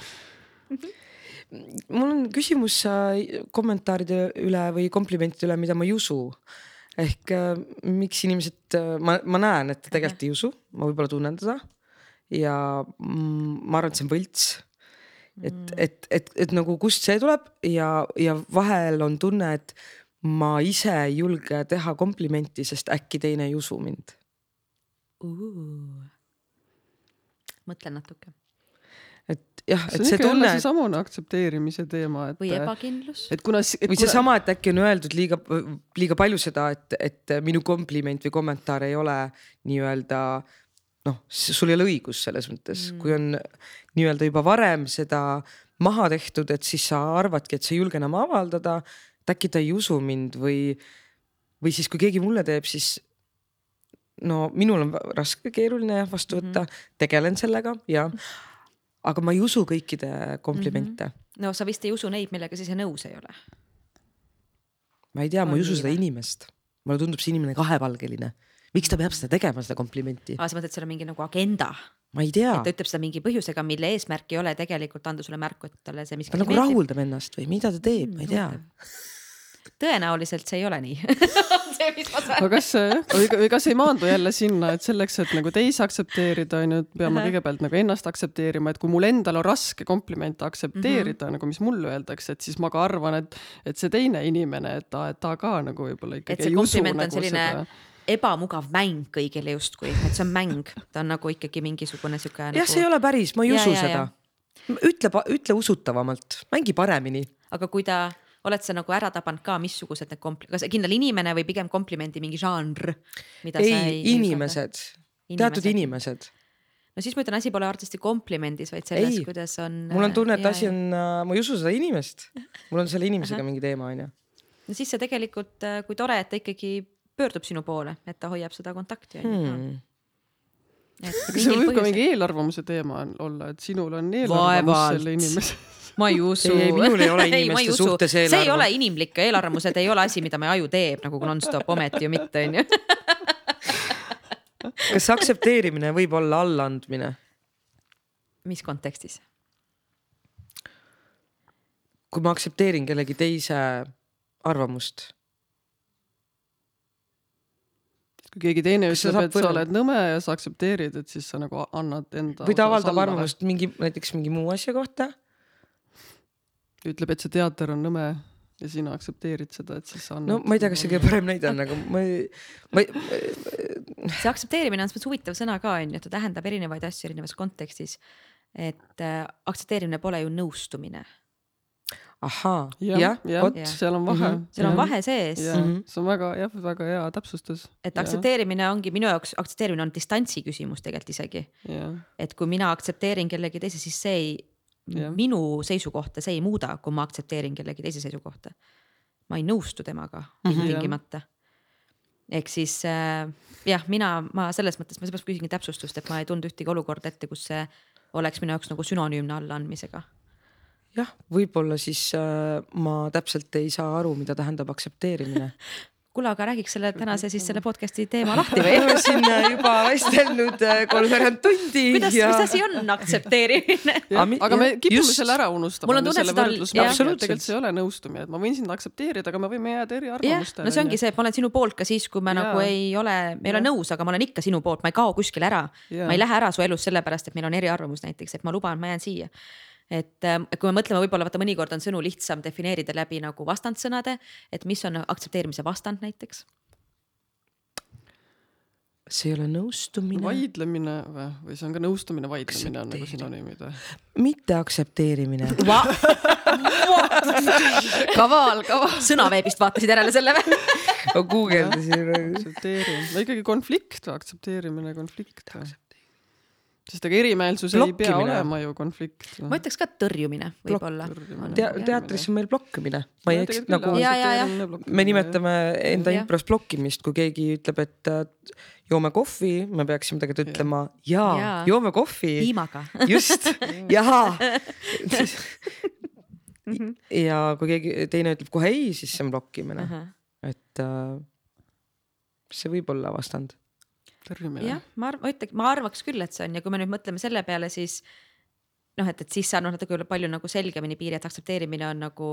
mul on küsimus äh, kommentaaride üle või komplimentide üle, mida ma ei usu ehk äh, miks inimesed äh,, ma, ma näen, et ta tegelikult ei usu, ma võib-olla tunnen teda ja mm, ma arvan, et see on võlts. et mm., et, et, et nagu kust see tuleb ja, ja vahel on tunne, et ma ise ei julge teha komplimenti, sest äkki teine ei usu mind uh.. mõtlen natuke et jah, et see, see tunne. seesamune aktsepteerimise teema, et. või ebakindlus. et kuna. või seesama, et äkki on öeldud liiga, liiga palju seda, et, et minu kompliment või kommentaar ei ole nii-öelda noh, sul ei ole õigus selles mõttes mm., kui on nii-öelda juba varem seda maha tehtud, et siis sa arvadki, et sa ei julge enam avaldada. Et äkki ta ei usu mind või, või siis, kui keegi mulle teeb, siis no minul on raske, keeruline vastu võtta mm, -hmm. tegelen sellega ja aga ma ei usu kõikide komplimente mm. -hmm. no sa vist ei usu neid, millega sa ise nõus ei ole. ma ei tea, ma ei usu seda inimest, mulle tundub see inimene kahepalgeline. miks ta peab seda tegema, seda komplimenti? aa, sa mõtled, seal on mingi nagu agenda? ma ei tea. et ta ütleb seda mingi põhjusega, mille eesmärk ei ole tegelikult anda sulle märku, et talle see miski. ta nagu meeldib. rahuldab ennast või mida ta teeb mm,, ma ei tea tõenäoliselt see ei ole nii see, mis ma saan. aga kas, või kas ei maandu jälle sinna, et selleks, et nagu teisi aktsepteerida, on ju, et peame kõigepealt nagu ennast aktsepteerima, et kui mul endal on raske komplimente aktsepteerida mm, -hmm. nagu mis mulle öeldakse, et siis ma ka arvan, et, et see teine inimene, et ta, et ta ka nagu võib-olla ikkagi ei usu nagu selline... seda ebamugav mäng kõigile justkui, et see on mäng, ta on nagu ikkagi mingisugune sihuke nagu.... jah, see ei ole päris, ma ei ja, usu ja, seda. ütle, ütle usutavamalt, mängi paremini. aga kui ta oled sa nagu ära tabanud ka, missugused need kompli-, kas kindel inimene või pigem komplimendi mingi žanr? ei, ei, inimesed, teatud inimesed. no siis ma ütlen, asi pole artisti komplimendis, vaid selles, kuidas on. mul on tunne, et asi on, äh, ma ei usu seda inimest, mul on selle inimesega mingi teema, onju. no siis see tegelikult, äh, kui tore, et ta ikkagi pöördub sinu poole, et ta hoiab seda kontakti onju. Hmm. Kas see võib ka mingi eelarvamuse teema olla, et sinul on eelarvamus selle inimese ma ei usu. ei, minul ei ole inimeste ei, suhtes eelarvamus. see ei ole inimlik, eelarvamused ei ole asi, mida meie aju teeb nagu nonstop, ometi ju mitte, onju. kas aktsepteerimine võib olla allaandmine? mis kontekstis? kui ma aktsepteerin kellegi teise arvamust kui keegi teine ütleb, et sa oled nõme ja sa aktsepteerid, et siis sa nagu annad enda. või ta avaldab arvamust mingi, näiteks mingi muu asja kohta. Ütleb, et see teater on nõme ja sina aktsepteerid seda, et siis sa annad. no ma ei tea, kas see kõige parem näide on, aga ma ei, ma ei. see aktsepteerimine on selles mõttes huvitav sõna ka on ju, ta tähendab erinevaid asju erinevas kontekstis. et äh, aktsepteerimine pole ju nõustumine ahaa, jah, vot seal on vahe mm. -hmm. seal on vahe sees. Mm -hmm. see on väga jah, väga hea täpsustus. et aktsepteerimine ongi minu jaoks, aktsepteerimine on distantsi küsimus tegelikult isegi. et kui mina aktsepteerin kellegi teise, siis see ei, minu seisukohta see ei muuda, kui ma aktsepteerin kellegi teise seisukohta. ma ei nõustu temaga mm -hmm. ilmtingimata ehk siis äh, jah, mina, ma selles mõttes, ma seepärast küsingi täpsustust, et ma ei tundnud ühtegi olukorda ette, kus see oleks minu jaoks nagu sünonüümne allaandmisega jah, võib-olla siis äh, ma täpselt ei saa aru, mida tähendab aktsepteerimine kuule, aga räägiks selle tänase siis selle podcast'i teema lahti või? oleme siin juba vestelnud äh, kolmveerand tundi. kuidas ja..., mis asi on aktsepteerimine? aga me kipume just. selle ära unustama. mul on tunne, et seda on. tegelikult see ei ole nõustumine, et ma võin sind aktsepteerida, aga me võime jääda eriarvamustele. no see ongi see, et ma olen sinu poolt ka siis, kui ma ja. nagu ei ole, me ei ole nõus, aga ma olen ikka sinu poolt, ma ei kao kuskile ära. ma ei lähe ära su elust sellepärast, et meil on eriarvamus näiteks, et ma luban, ma jään siia et ähm, kui me mõtleme, võib-olla vaata, mõnikord on sõnu lihtsam defineerida läbi nagu vastandsõnade, et mis on aktsepteerimise vastand näiteks? see ei ole nõustumine. vaidlemine või, või see on ka nõustumine, vaidlemine on nagu sünonüümid või? mitte aktsepteerimine kaval, kaval. sõnaveebist vaatasid järele selle või? ma guugeldasin. aktsepteerin, no ikkagi konflikt, aktsepteerimine, konflikt sest ega erimeelsus ei pea olema ju konflikt. ma ütleks ka tõrjumine võib-olla. Te teatris on meil blokkimine, ma ei eks nagu, me nimetame enda impros blokkimist, kui keegi ütleb, et joome kohvi, me peaksime tegelikult ütlema jaa ja., joome kohvi. piimaga. just, jaa ja kui keegi teine ütleb kohe ei, siis see on blokkimine uh. -huh. et äh, see võib olla vastand tõrjumine. jah, ma arvan, ma ütleks, ma arvaks küll, et see on ja kui me nüüd mõtleme selle peale, siis noh, et, et siis saab noh, natuke palju nagu selgemini piiri, et aktsepteerimine on nagu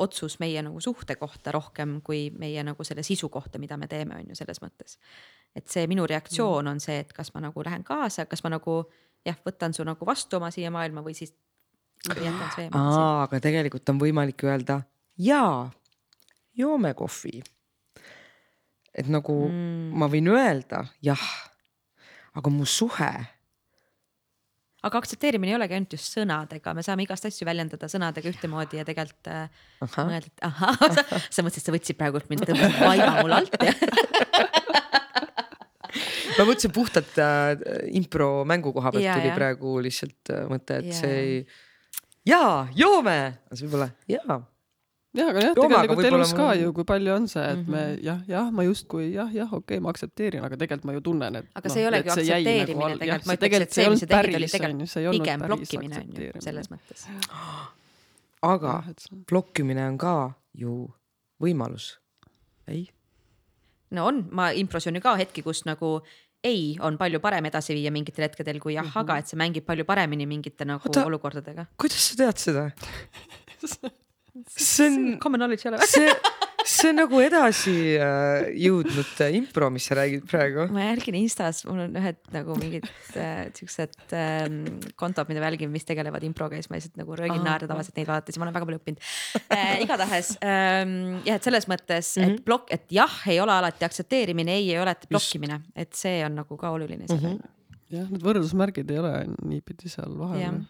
otsus meie nagu suhte kohta rohkem kui meie nagu selle sisu kohta, mida me teeme, on ju selles mõttes. et see minu reaktsioon on see, et kas ma nagu lähen kaasa, kas ma nagu jah, võtan su nagu vastu oma siia maailma või siis jätan su eemale. aga tegelikult on võimalik öelda jaa, joome kohvi. Et nagu mm. ma võin öelda jah, aga mu suhe aga aktsepteerimine ei olegi ainult just sõnadega, me saame igast asju väljendada sõnadega ühtemoodi ja tegelikult äh, mõelda, et ahah, sa, mõtlesid, sa võtsid praegu mind, tõmbasid vaiba mul alt ja ma mõtlesin puhtalt äh, impro mängu koha pealt ja, tuli ja. praegu lihtsalt äh, mõte, et ja. see ei. jaa, joome, siis võib-olla jaa jah, aga jah, tegelikult elus ka ju, kui palju on see, et mm -hmm. me mhm. jah, jah, ma justkui jah, jah, okei okay,, ma aktsepteerin, aga tegelikult ma ju tunnen, et. aga no, see ei olegi nagu aktsepteerimine nagu, tegelikult, ma ütleks, et see, mis sa tegid, oli tegelikult pigem blokkimine on ju selles mõttes. aga blokkimine on ka ju võimalus, ei? no on, ma impros on ju ka hetki, kus nagu ei on palju parem edasi viia mingitel hetkedel kui jah mm, -hmm. aga et see mängib palju paremini mingite nagu Oota, olukordadega. kuidas sa tead seda see on. Common knowledge ei ole või? see, on nagu edasi äh, jõudnud äh, impro, mis sa räägid praegu. ma jälgin Instas, mul on ühed nagu mingid äh, siuksed äh, kontod, mida ma jälgin, mis tegelevad improga ja siis ma lihtsalt nagu röögin naerda tavaliselt neid vaadates ja ma olen väga palju õppinud äh,. igatahes ähm, jah, et selles mõttes mm, -hmm. et mhm. plokk, et jah, ei ole alati aktsepteerimine, ei, ei ole blokkimine, et see on nagu ka oluline mm. -hmm. jah, need võrdusmärgid ei ole niipidi seal vahel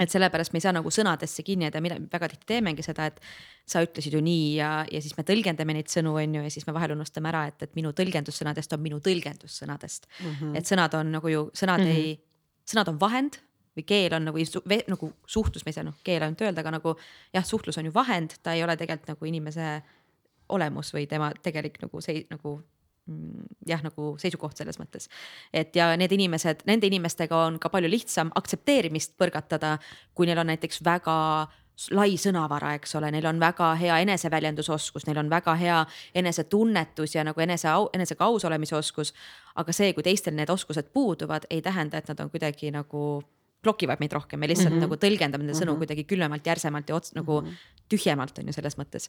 et sellepärast me ei saa nagu sõnadesse kinni jääda, mida väga tihti teemegi seda, et sa ütlesid ju nii ja, ja siis me tõlgendame neid sõnu, on ju, ja siis me vahel unustame ära, et, et minu tõlgendus sõnadest on minu tõlgendus sõnadest mm. -hmm. et sõnad on nagu ju, sõnad mm -hmm. ei, sõnad on vahend või keel on nagu, nagu suhtlus, ma ei saa noh, keel ainult öelda, aga nagu jah, suhtlus on ju vahend, ta ei ole tegelikult nagu inimese olemus või tema tegelik nagu see nagu jah, nagu seisukoht selles mõttes. et ja need inimesed, nende inimestega on ka palju lihtsam aktsepteerimist põrgatada, kui neil on näiteks väga lai sõnavara, eks ole, neil on väga hea eneseväljendusoskus, neil on väga hea enesetunnetus ja nagu enese, enesega aus olemise oskus. aga see, kui teistel need oskused puuduvad, ei tähenda, et nad on kuidagi nagu blokivad meid rohkem, me lihtsalt mm -hmm. nagu tõlgendame sõnu mm -hmm. kuidagi külmemalt, järsemalt ja ots- nagu mm -hmm. tühjemalt on ju selles mõttes.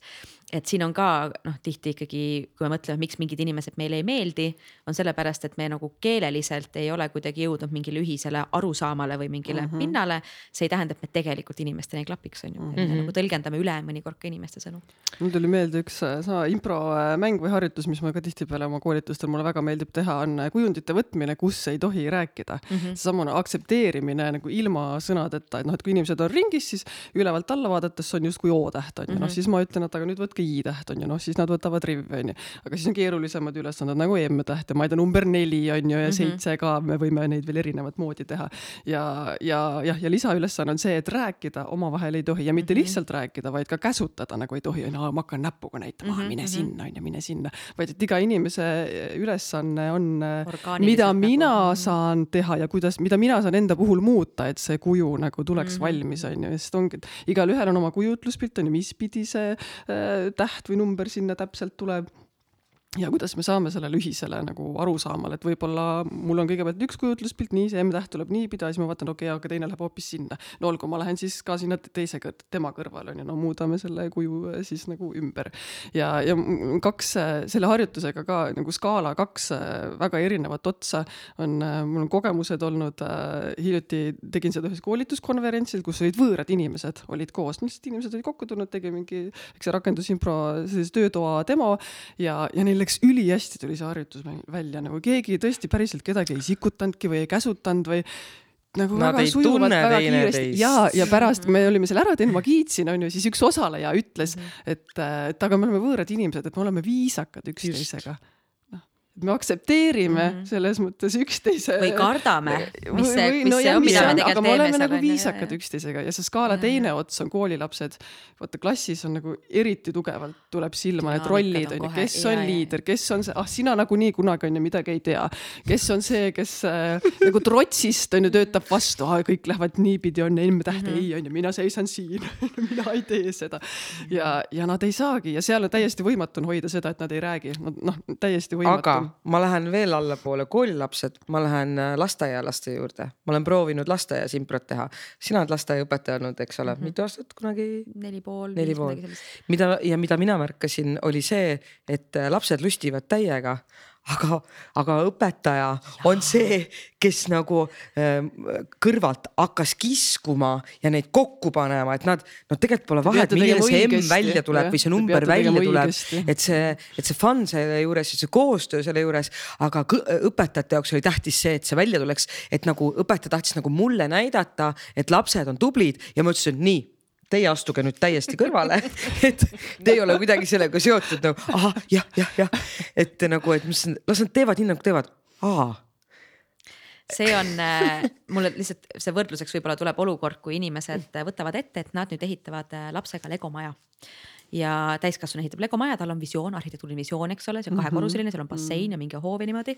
et siin on ka noh, tihti ikkagi, kui me mõtleme, miks mingid inimesed meile ei meeldi, on sellepärast, et me nagu keeleliselt ei ole kuidagi jõudnud mingile ühisele arusaamale või mingile mm -hmm. pinnale. see ei tähenda, et me tegelikult inimestena ei klapiks, on ju, et me mm -hmm. nagu tõlgendame üle mõnikord ka inimeste sõnu. mul tuli meelde üks äh, sama impromäng või harjutus, mis ma ka tihtipeale oma koolitustel mulle väga meeldib teha, on äh, kujundite võtmine, kus ei tohi rääkida mm -hmm.. seesamune aktsepteerimine nagu ilma sõnadeta, et noh, et kui inimesed on ringis, siis ülevalt alla vaadates on justkui O-täht on ju mm -hmm., noh mhm. siis ma ütlen, et aga nüüd võtke I-täht on ju, noh siis nad võtavad rivvi on ju. aga siis on keerulisemad ülesanded nagu M-täht ja ma ei tea, number neli on ju ja mm -hmm. seitse ka, me võime neid veel erinevat moodi teha. ja, ja jah, ja lisaülesanne on see, et rääkida omavahel ei tohi ja mitte mm -hmm. lihtsalt rääkida, vaid ka käsutada nagu ei tohi, on ju, ma hakkan näpuga näitama mm, -hmm. mine mhm. sinna on ju, mine sinna, vaid et iga inimese ülesanne on, mida mina nagu. saan teha ja kuidas, mida mina saan enda puhul muuta, et see kuju nagu tuleks mm -hmm. valmis, on ju, sest ongi, et igalühel on oma kujutluspilt, on ju, mis pidi see äh, täht või number sinna täpselt tuleb ja kuidas me saame sellele ühisele nagu arusaamale, et võib-olla mul on kõigepealt üks kujutluspilt, nii see M-täht tuleb niipidi, siis ma vaatan, okei okay,, aga teine läheb hoopis sinna. no olgu, ma lähen siis ka sinna teise tema kõrvale on ju, no muudame selle kuju äh, siis nagu ümber. ja, ja kaks, äh, selle harjutusega ka nagu skaala kaks äh, väga erinevat otsa on, mul on kogemused olnud äh,, hiljuti tegin seda ühes koolituskonverentsil, kus olid võõrad inimesed, olid koos, lihtsalt inimesed olid kokku tulnud, tegi mingi, eks see rakendusimpro sellise töötoa demo ja, ja neil läks ülihästi, tuli see harjutus välja, nagu keegi tõesti päriselt kedagi ei sikutanudki või ei käsutanud või nagu Nad väga sujuvalt, väga kiiresti. Ja, ja pärast, kui me olime selle ära teinud, ma kiitsin, onju, siis üks osaleja ütles, mhm. et, et aga me oleme võõrad inimesed, et me oleme viisakad üksteisega me aktsepteerime mm -hmm. selles mõttes üksteise. või kardame, mis see, mis no, see on, mida me tegelikult teeme. me oleme nagu viisakad üksteisega ja see skaala ja, teine ots on koolilapsed. vaata klassis on nagu eriti tugevalt tuleb silma need rollid on ju, kes on ja, liider, kes on see, ah sina nagunii kunagi on ju midagi ei tea. kes on see, kes äh, nagu trotsist on ju töötab vastu ah,, kõik lähevad niipidi on ja M-täht mm -hmm. ei on ju, mina seisan siin mina ei tee seda. ja, ja nad ei saagi ja seal on täiesti võimatu on hoida seda, et nad ei räägi, noh täiesti võimatu ma lähen veel allapoole, koolilapsed, ma lähen äh, lasteaialaste juurde, ma olen proovinud lasteaias improt teha. sina oled lasteaiaõpetaja olnud, eks ole mm, -hmm. mitu aastat kunagi? neli pool. neli pool, mida ja mida mina märkasin, oli see, et äh, lapsed lustivad täiega aga, aga õpetaja ja. on see, kes nagu äh, kõrvalt hakkas kiskuma ja neid kokku panema, et nad, no tegelikult pole vahet, milline see M välja tuleb või see number välja tuleb, et see, et see fun selle juures ja see koostöö selle juures, aga õpetajate jaoks oli tähtis see, et see välja tuleks, et nagu õpetaja tahtis nagu mulle näidata, et lapsed on tublid ja ma ütlesin, nii teie astuge nüüd täiesti kõrvale, et te ei ole kuidagi sellega seotud nagu ahah, jah, jah, jah, et nagu, et mis, las nad teevad nii nagu teevad, aa. See on äh,, mulle lihtsalt see võrdluseks võib-olla tuleb olukord, kui inimesed võtavad ette, et nad nüüd ehitavad äh, lapsega legomaja ja täiskasvanu ehitab legomaja, tal on visioon, arhitektuuriline visioon, eks ole, see on mhm. kahekorruseline, seal on bassein ja mingi hoov ja niimoodi.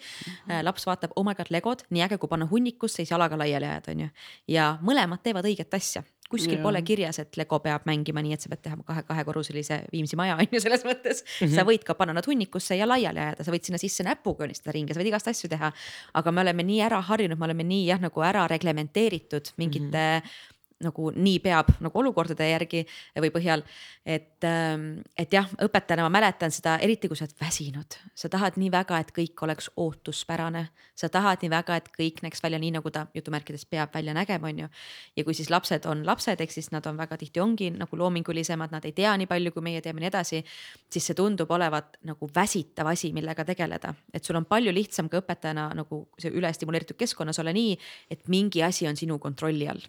Äh, laps vaatab, oh my god, legod, nii äge, kui panna hunnikusse, siis jalaga laiali ajada, onju. ja mõlemad teevad õiget asja kuskil ja. pole kirjas, et Lego peab mängima nii, et sa pead tegema kahe, kahekorruselise Viimsi maja on ju selles mõttes mm. -hmm. sa võid ka panna nad hunnikusse ja laiali ajada, sa võid sinna sisse näpuga joonistada ringi, sa võid igast asju teha. aga me oleme nii ära harjunud, me oleme nii jah, nagu ära reglementeeritud mingite mm -hmm nagu nii peab nagu olukordade järgi või põhjal. et, ähm, et jah, õpetajana ma mäletan seda, eriti kui sa oled väsinud, sa tahad nii väga, et kõik oleks ootuspärane. sa tahad nii väga, et kõik näeks välja nii, nagu ta jutumärkides peab välja nägema, on ju. ja kui siis lapsed on lapsed, ehk siis nad on väga tihti ongi nagu loomingulisemad, nad ei tea nii palju, kui meie teame ja nii edasi. siis see tundub olevat nagu väsitav asi, millega tegeleda, et sul on palju lihtsam ka õpetajana nagu see ülestimuleeritud keskkonnas olla nii, et mingi asi on sinu kontrolli all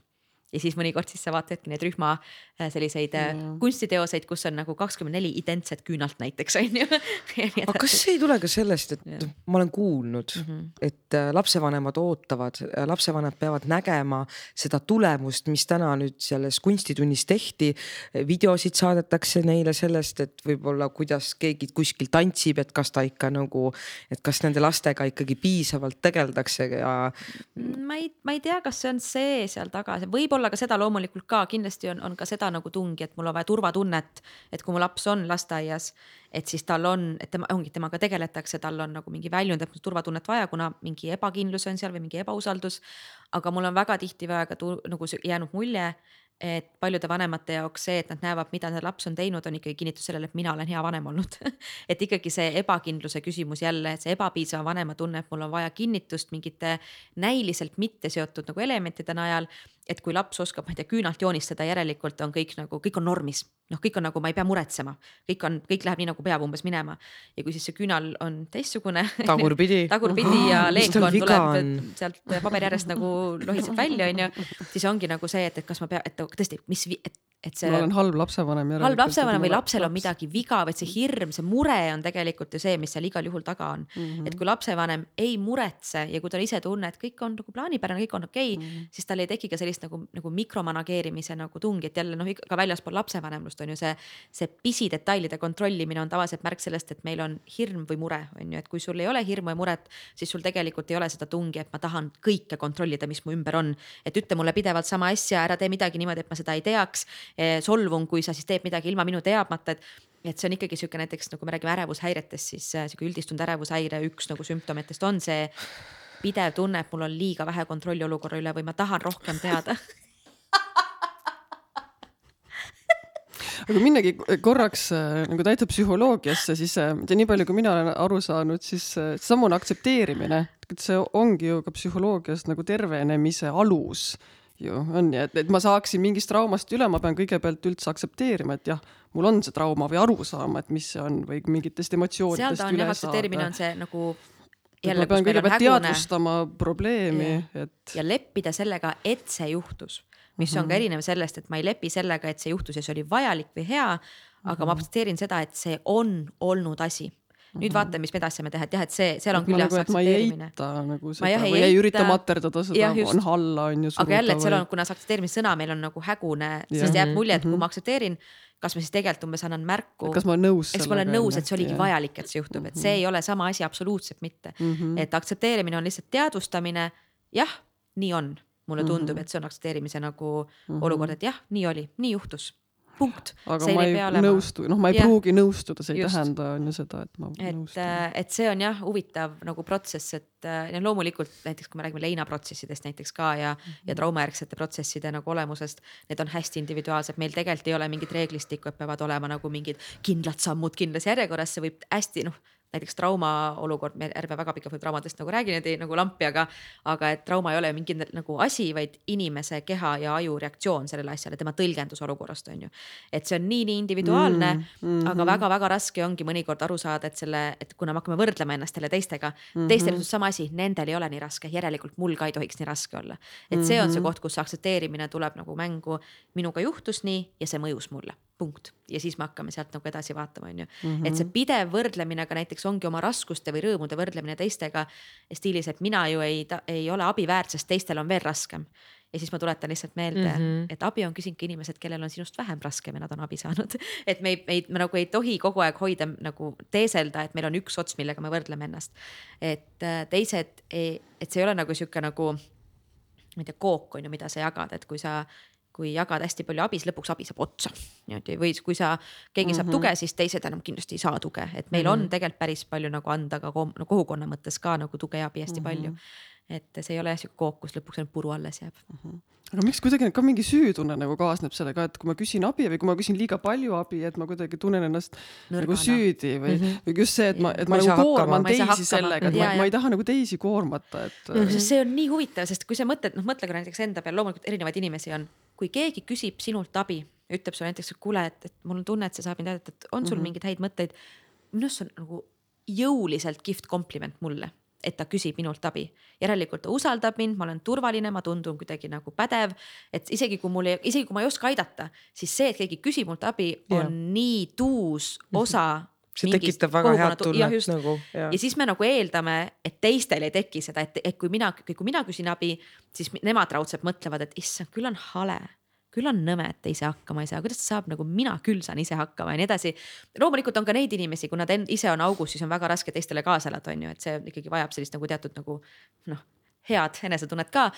ja siis mõnikord siis sa vaatadki neid rühma äh, selliseid mm. kunstiteoseid, kus on nagu kakskümmend neli identset küünalt näiteks on ju aga kas see ei tule ka sellest, et ja. ma olen kuulnud mm, -hmm. et äh, lapsevanemad ootavad, lapsevanemad peavad nägema seda tulemust, mis täna nüüd selles kunstitunnis tehti. videosid saadetakse neile sellest, et võib-olla kuidas keegi kuskil tantsib, et kas ta ikka nagu, et kas nende lastega ikkagi piisavalt tegeldakse ja. ma ei, ma ei tea, kas see on see seal taga, võib-olla olla ka seda loomulikult ka, kindlasti on, on ka seda nagu tungi, et mul on vaja turvatunnet, et kui mu laps on lasteaias, et siis tal on, et tema ongi, temaga tegeletakse, tal on nagu mingi väljund, et turvatunnet vaja, kuna mingi ebakindlus on seal või mingi ebausaldus. aga mul on väga tihti väga ka nagu jäänud mulje, et paljude vanemate jaoks see, et nad näevad, mida nende laps on teinud, on ikkagi kinnitus sellele, et mina olen hea vanem olnud et ikkagi see ebakindluse küsimus jälle, et see ebapiisava vanema tunne, et mul on vaja kinnitust mingite näiliselt mitte seotud nagu elementide najal et kui laps oskab, ma ei tea, küünalt joonistada, järelikult on kõik nagu, kõik on normis. noh, kõik on nagu, ma ei pea muretsema, kõik on, kõik läheb nii nagu peab umbes minema. ja kui siis see küünal on teistsugune. tagurpidi tagurpidi ja leekon tuleb sealt paberi äärest nagu lohiseb välja, onju. siis ongi nagu see, et, et kas ma pean, et tõesti, mis, et et see. ma olen halb lapsevanem. halb lapsevanem või lapsel on midagi viga, vaid see hirm, see mure on tegelikult ju see, mis seal igal juhul taga on mm. -hmm. et kui lapsevanem ei muretse ja kui ta ise tunne, et kõik on nagu plaanipärane, kõik on okei okay, mm, -hmm. siis tal ei teki ka sellist nagu, nagu mikromanageerimise nagu tungi, et jälle noh, ka väljaspool lapsevanemlust on ju see, see pisidetailide kontrollimine on tavaliselt märk sellest, et meil on hirm või mure, on ju, et kui sul ei ole hirmu ja muret, siis sul tegelikult ei ole seda tungi, et ma tahan kõike kontrollida, mis mu ümber on. et ütle mulle pidevalt sama asja, ära tee midagi niimoodi, et ma seda ei teaks Eh, solvun, kui sa siis teed midagi ilma minu teadmata, et et see on ikkagi sihuke näiteks nagu me räägime ärevushäiretest, siis äh, sihuke üldistunud ärevushäire üks nagu sümptomitest on see pidev tunne, et mul on liiga vähe kontrolli olukorra üle või ma tahan rohkem teada. Aga minnagi korraks äh, nagu täitsa psühholoogiasse, siis äh, nii palju, kui mina olen aru saanud, siis samune aktsepteerimine, see ongi ju ka psühholoogias nagu tervenemise alus ju on ju, et, et ma saaksin mingist traumast üle, ma pean kõigepealt üldse aktsepteerima, et jah, mul on see trauma või aru saama, et mis see on või mingitest emotsioonidest on jah, aktsepteerimine on see nagu jälle, ma pean kõigepealt teadvustama probleemi, et. ja leppida sellega, et see juhtus, mis mm -hmm. on ka mhm. erinev sellest, et ma ei lepi sellega, et see juhtus ja see oli vajalik või hea, aga mm -hmm. ma mhm. aktsepteerin seda, et see on olnud asi nüüd mhm. vaatame, mis me edasi saame teha, et jah, et see, seal on küll jah, see aktsepteerimine. nagu seda või ei ürita materdada seda, on alla on ju. aga jälle, et seal on, kuna see aktsepteerimise sõna meil on nagu hägune, siis jääb mulje, et kui mhm. ma aktsepteerin, kas ma siis tegelikult umbes annan märku. kas ma olen nõus. eks ma olen nõus, et see oligi vajalik, et see juhtub, et see mhm. ei ole sama asi absoluutselt mitte mm. -hmm. et aktsepteerimine on lihtsalt teadvustamine. jah, nii on, mulle tundub mm, -hmm. et see on aktsepteerimise nagu mm -hmm. olukord, et jah, nii oli, nii juhtus punkt. aga ma ei nõustu, noh, ma ei ja. pruugi nõustuda, see ei Just. tähenda on ju seda, et ma et, nõustun. Äh, et see on jah huvitav nagu protsess, et äh, ja loomulikult näiteks kui me räägime leinaprotsessidest näiteks ka ja mm, -hmm. ja mhm. traumajärgsete protsesside nagu olemusest, need on hästi individuaalsed, meil tegelikult ei ole mingit reeglistikku, et peavad olema nagu mingid kindlad sammud kindlas järjekorras, see võib hästi noh näiteks trauma olukord, me ärme väga pikalt traumadest nagu räägi niimoodi nagu lampi, aga, aga et trauma ei ole mingi nagu asi, vaid inimese keha ja aju reaktsioon sellele asjale, tema tõlgendus olukorrast on ju. et see on nii, nii individuaalne mm, -hmm. aga väga-väga raske ongi mõnikord aru saada, et selle, et kuna me hakkame võrdlema ennast jälle teistega mm, -hmm. teistel on sama asi, nendel ei ole nii raske, järelikult mul ka ei tohiks nii raske olla. et see on see mhm. koht, kus aktsepteerimine tuleb nagu mängu, minuga juhtus nii ja see mõjus mulle punkt ja siis me hakkame sealt nagu edasi vaatama, on ju. et see pidev võrdlemine ka näiteks ongi oma raskuste või rõõmude võrdlemine teistega stiilis, et mina ju ei, ei ole abi väärt, sest teistel on veel raskem. ja siis ma tuletan lihtsalt meelde mm, -hmm. et abi on küsinud ka inimesed, kellel on sinust vähem raskem ja nad on abi saanud et me ei, me ei, me nagu ei tohi kogu aeg hoida nagu teeselda, et meil on üks ots, millega me võrdleme ennast. et äh, teised, et see ei ole nagu sihuke nagu ma ei tea, kook on ju, mida sa jagad, et kui sa kui jagad hästi palju abi, siis lõpuks abi saab otsa. niimoodi või kui sa, keegi mm -hmm. saab mhm. tuge, siis teised enam kindlasti ei saa tuge, et meil mm -hmm. on tegelikult päris palju nagu anda ka no, kogukonna mõttes ka nagu tuge ja abi hästi mm -hmm. palju. et see ei ole sihuke kook, kus lõpuks ainult puru alles jääb mm. -hmm aga miks kuidagi ka mingi süütunne nagu kaasneb sellega, et kui ma küsin abi või kui ma küsin liiga palju abi, et ma kuidagi tunnen ennast Nõrgana. nagu süüdi või mm, -hmm. või just see, et ma, et ma, ma nagu koorman teisi sellega, et ja, ma, ma ei taha nagu teisi koormata, et no,. see on nii huvitav, sest kui sa mõtled, noh, mõtle ka näiteks enda peale, loomulikult erinevaid inimesi on, kui keegi küsib sinult abi, ütleb sulle näiteks, et kuule, et, et mul on tunne, et see saab mind aidata, et on sul mm -hmm. mingeid häid mõtteid. minu arust see on nagu jõuliselt kihvt kompliment mulle et ta küsib minult abi. järelikult ta usaldab mind, ma olen turvaline, ma tundun kuidagi nagu pädev. et isegi kui mul ei, isegi kui ma ei oska aidata, siis see, et keegi küsib mult abi, on ja. nii tuus osa see tekitab väga head tunnet nagu. Ja. siis me nagu eeldame, et teistel ei teki seda, et, et kui mina, kui mina küsin abi, siis nemad raudselt mõtlevad, et issand, küll on hale küll on nõme, et ise hakkama ei saa, kuidas saab nagu mina küll saan ise hakkama ja nii edasi. loomulikult on ka neid inimesi, kui nad ise on augus, siis on väga raske teistele kaasa elada, on ju, et see ikkagi vajab sellist nagu teatud nagu noh, head enesetunnet ka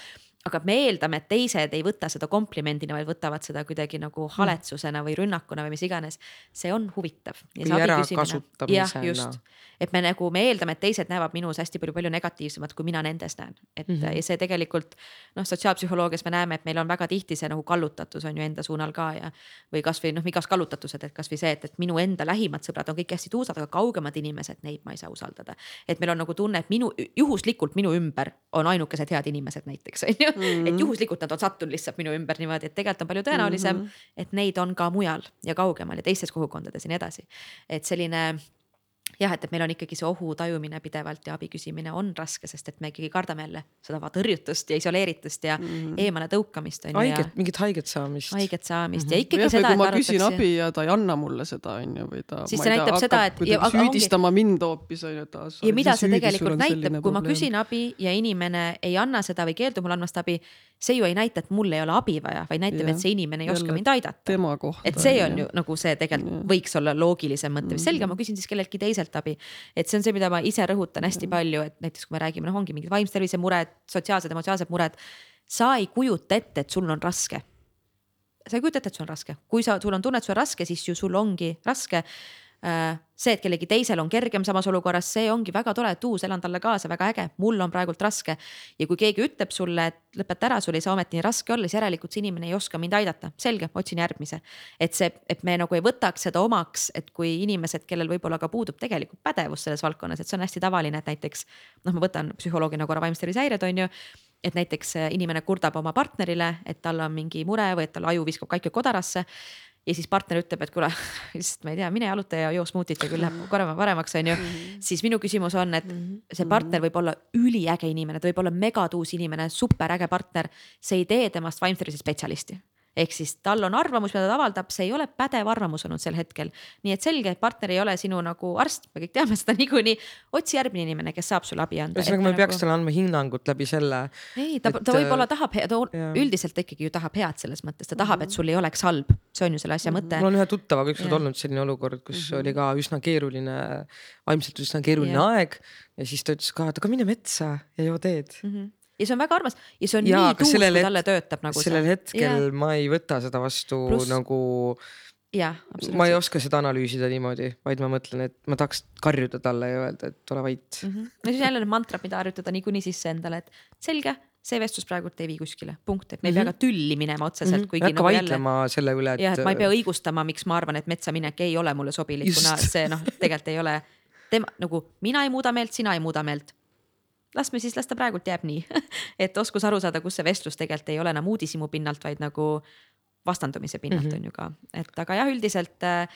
aga me eeldame, et teised ei võta seda komplimendina, vaid võtavad seda kuidagi nagu hmm. haletsusena või rünnakuna või mis iganes. see on huvitav. või ärakasutamisena. et me nagu, me eeldame, et teised näevad minus hästi palju, palju negatiivsemat, kui mina nendes näen, et mm -hmm. ja see tegelikult noh, sotsiaalpsühholoogias me näeme, et meil on väga tihti see nagu kallutatus on ju enda suunal ka ja. või kasvõi noh, igas kallutatused, et kasvõi see, et, et minu enda lähimad sõbrad on kõik hästi tuusad, aga kaugemad inimesed, neid ma ei saa usaldada. et meil on nagu tunne, et minu juhuslikult minu ümber on ainukesed head inimesed näiteks on ju mm, -hmm. et juhuslikult nad on sattunud lihtsalt minu ümber niimoodi, et tegelikult on palju tõenäolisem mm, -hmm. et neid on ka mujal ja kaugemal ja teistes kogukondades ja nii edasi. et selline jah, et, et meil on ikkagi see ohu tajumine pidevalt ja abi küsimine on raske, sest et me ikkagi kardame jälle seda tõrjutust ja isoleeritust ja mm -hmm. eemale tõukamist. haiget, mingit haiget saamist. haiget saamist mm -hmm. ja ikkagi ja, seda. kui ma küsin abi ja ta ei anna mulle seda on ju, või ta. siis see tea, näitab seda, et. süüdistama ongi... mind hoopis on ju taas. ja mida see tegelikult näitab, kui ma küsin abi ja inimene ei anna seda või keeldub mul andmast abi see ju ei näita, et mul ei ole abi vaja, vaid näitab, et see inimene ei oska mind aidata. et see on ju nagu see tegelikult ja. võiks olla loogilisem mõte, selge, ma küsin siis kelleltki teiselt abi. et see on see, mida ma ise rõhutan hästi palju, et näiteks kui me räägime, noh, ongi mingid vaimse tervise mured, sotsiaalsed, emotsionaalsed mured. sa ei kujuta ette, et sul on raske. sa ei kujuta ette, et sul on raske, kui sa, sul on tunne, et sul on raske, siis ju sul ongi raske see, et kellelgi teisel on kergem samas olukorras, see ongi väga tore, et uus, elan talle kaasa, väga äge, mul on praegult raske. ja kui keegi ütleb sulle, et lõpeta ära, sul ei saa ometi nii raske olla, siis järelikult see inimene ei oska mind aidata, selge, otsin järgmise. et see, et me nagu ei võtaks seda omaks, et kui inimesed, kellel võib-olla ka puudub tegelikult pädevus selles valdkonnas, et see on hästi tavaline, et näiteks noh, ma võtan psühholoogina korra vaimse tervise häired on ju et näiteks inimene kurdab oma partnerile, et tal on mingi mure või et tal aju viskab kaiku kodarasse ja siis partner ütleb, et kuule, lihtsalt ma ei tea, mine jaluta ja joo smuutit ja küll läheb korra paremaks, on ju. Mhm. siis minu küsimus on, et mhm. see partner võib olla üliäge inimene, ta võib olla megatuus inimene, superäge partner. see ei tee temast vaimse tervise spetsialisti ehk siis tal on arvamus, mida ta avaldab, see ei ole pädev arvamus olnud sel hetkel. nii et selge, et partner ei ole sinu nagu arst, me kõik teame seda niikuinii. otsi järgmine inimene, kes saab sulle abi anda. ühesõnaga, me ei peaks nagu... talle andma hinnangut läbi selle. ei, ta, ta võib-olla tahab, ta üldiselt ikkagi ju tahab head selles mõttes, ta tahab, et sul ei oleks halb, see on ju selle asja mõte. mul on ühe tuttavaga ükskord olnud selline olukord, kus mm -hmm. oli ka üsna keeruline, vaimselt üsna keeruline ja. aeg ja siis ta ütles ka, et aga mine metsa ja joo teed mm. -hmm ja see on väga armas ja see on ja, nii tuus, kui talle töötab nagu sellel see. hetkel ja. ma ei võta seda vastu Plus... nagu ma ei oska seda analüüsida niimoodi, vaid ma mõtlen, et ma tahaks karjuda talle ja öelda, et ole vait mm. -hmm. no siis jälle need mantrad, mida harjutada niikuinii sisse endale, et selge, see vestlus praegult ei vii kuskile, punkt, et me ei mm -hmm. pea ka tülli minema otseselt mm, -hmm. kuigi. hakka nagu vaidlema jälle... selle üle, et. jah, et ma ei pea õigustama, miks ma arvan, et metsa minek ei ole mulle sobilik, kuna see noh, tegelikult ei ole tema nagu mina ei muuda meelt, sina ei muuda meelt las me siis, las ta praegult jääb nii et oskus aru saada, kus see vestlus tegelikult ei ole enam uudishimu pinnalt, vaid nagu vastandumise pinnalt mm -hmm. on ju ka, et aga jah, üldiselt äh,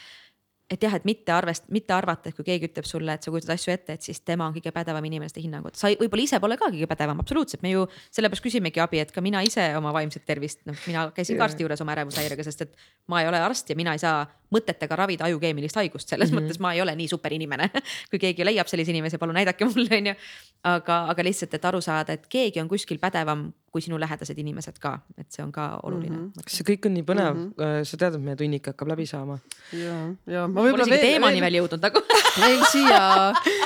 et jah, et mitte arvest-, mitte arvata, et kui keegi ütleb sulle, et sa kujutad asju ette, et siis tema on kõige pädevam inimeste hinnangud. sa võib-olla ise pole ka kõige pädevam, absoluutselt, me ju sellepärast küsimegi abi, et ka mina ise oma vaimset tervist, noh, mina käisin ka arsti juures oma ärevushäirega, sest et ma ei ole arst ja mina ei saa mõtetega ravida ajukeemilist haigust, selles mm -hmm. mõttes ma ei ole nii super inimene kui keegi leiab sellise inimese, palun näidake mulle, onju. aga, aga lihtsalt, et aru saada, et keegi on kuskil pädevam kui sinu lähedased inimesed ka, et see on ka oluline mm. -hmm. see kõik on nii põnev mm, -hmm. sa tead, et meie tunnik hakkab läbi saama. ja, ja ma võib-olla veel. teemani veel jõudnud nagu veel siia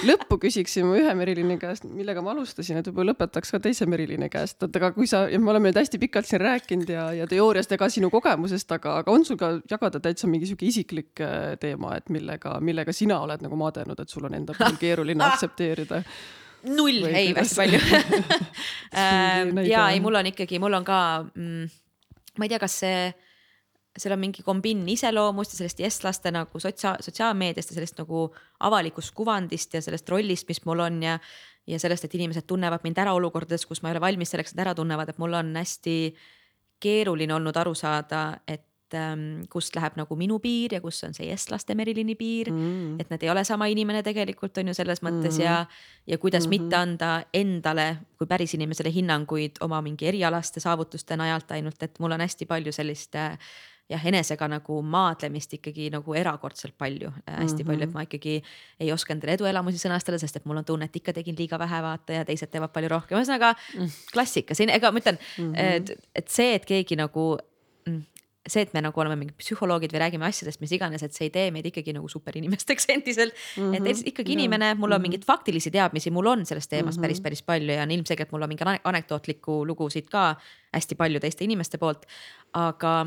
lõppu küsiksin ma ühe Meriline käest, millega ma alustasin, et võib-olla lõpetaks ka teise Meriline käest, et aga kui sa, me oleme nüüd hästi pikalt siin rääkinud ja, ja teooriast ja ka sinu kogemusest, aga, aga on sul ka jagada täitsa mingi sihuke isiklik äh, teema, et millega, millega sina oled nagu madenud, et sul on enda puhul keeruline aktsepteerida? Null, ei hästi palju. Ähm, ja ei, mul on ikkagi, mul on ka mm,, ma ei tea, kas see, seal on mingi kombinn iseloomust ja sellest eestlaste nagu sotsia-, sotsiaalmeediast ja sellest nagu avalikust kuvandist ja sellest rollist, mis mul on ja. ja sellest, et inimesed tunnevad mind ära olukordades, kus ma ei ole valmis selleks, et ära tunnevad, et mul on hästi keeruline olnud aru saada, et ähm, kust läheb nagu minu piir ja kus on see eestlaste Merilini piir mm.. et nad ei ole sama inimene tegelikult on ju selles mõttes mm. ja, ja kuidas mm -hmm. mitte anda endale kui päris inimesele hinnanguid oma mingi erialaste saavutuste najalt ainult, et mul on hästi palju sellist äh, jah, enesega nagu maadlemist ikkagi nagu erakordselt palju äh,, hästi mm -hmm. palju, et ma ikkagi ei oska endale eduelamusi sõnastada, sest et mul on tunne, et ikka tegin liiga vähe vaata ja teised teevad palju rohkem, ühesõnaga mm. klassika siin, ega ma ütlen mm, -hmm. et, et see, et keegi nagu mm, see, et me nagu oleme mingid psühholoogid või räägime asjadest, mis iganes, et see ei tee meid ikkagi nagu superinimesteks endiselt mm. -hmm. et ikkagi inimene, mul on mhm. mingeid faktilisi teadmisi, mul on sellest teemast mm -hmm. päris, päris palju ja on ilmselgelt mul on mingi anekdootlikku lugusid ka hästi palju teiste inimeste poolt. aga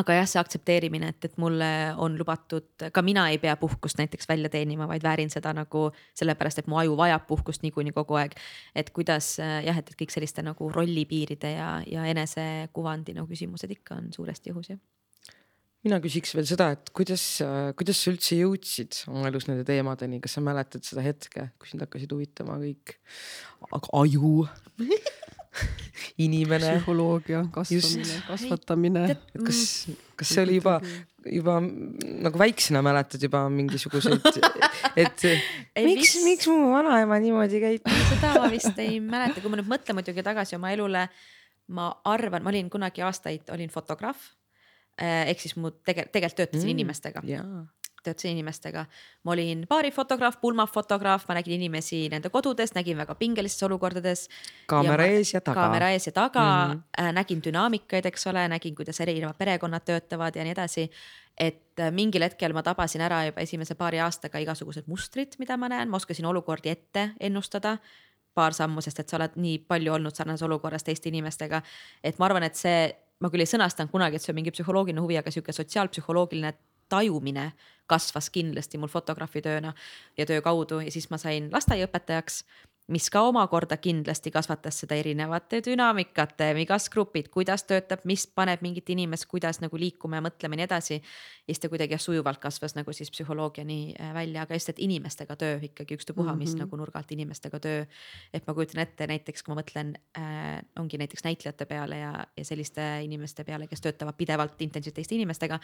aga jah, see aktsepteerimine, et, et mulle on lubatud, ka mina ei pea puhkust näiteks välja teenima, vaid väärin seda nagu sellepärast, et mu aju vajab puhkust niikuinii kogu aeg. et kuidas jah, et, kõik selliste nagu rollipiiride ja, ja enesekuvandi nagu küsimused ikka on suuresti õhus jah. Mina küsiks veel seda, et kuidas, kuidas sa üldse jõudsid oma elus nende teemadeni, kas sa mäletad seda hetke, kui sind hakkasid huvitama kõik aju inimene. psühholoogia kasvamine, kasvatamine. kas, kas see oli juba, juba nagu väiksena mäletad juba mingisuguseid, et ei, miks, miks mu vanaema niimoodi käitub? seda ma vist ei mäleta, kui ma nüüd mõtlen muidugi tagasi oma elule. ma arvan, ma olin kunagi aastaid, olin fotograaf eh, ehk siis mu tege-, tegelikult töötasin mm, inimestega töötasin inimestega. ma olin baarifotograaf, pulmafotograaf, ma nägin inimesi nende kodudes, nägin väga pingelistes olukordades. kaamera ees ja taga. kaamera ees ja taga mm, -hmm. nägin dünaamikaid, eks ole, nägin, kuidas erinevad perekonnad töötavad ja nii edasi. et äh, mingil hetkel ma tabasin ära juba esimese paari aastaga igasugused mustrid, mida ma näen, ma oskasin olukordi ette ennustada paar sammu, sest et sa oled nii palju olnud sarnases olukorras teiste inimestega. et ma arvan, et see, ma küll ei sõnastanud kunagi, et see on mingi psühholoogiline huvi, aga sihuke sotsiaalpsühholoogiline tajumine kasvas kindlasti mul fotograafi tööna ja töö kaudu ja siis ma sain lasteaiaõpetajaks mis ka omakorda kindlasti kasvatas seda erinevate dünaamikate, igas grupid, kuidas töötab, mis paneb mingit inimest, kuidas nagu liikuma ja mõtlema ja nii edasi. ja siis ta kuidagi jah sujuvalt kasvas nagu siis psühholoogiani äh, välja, aga just, et inimestega töö ikkagi ükstapuha, mis mm -hmm. nagu nurga alt inimestega töö. et ma kujutan ette näiteks, kui ma mõtlen äh,, ongi näiteks näitlejate peale ja, ja selliste inimeste peale, kes töötavad pidevalt intensiivselt teiste inimestega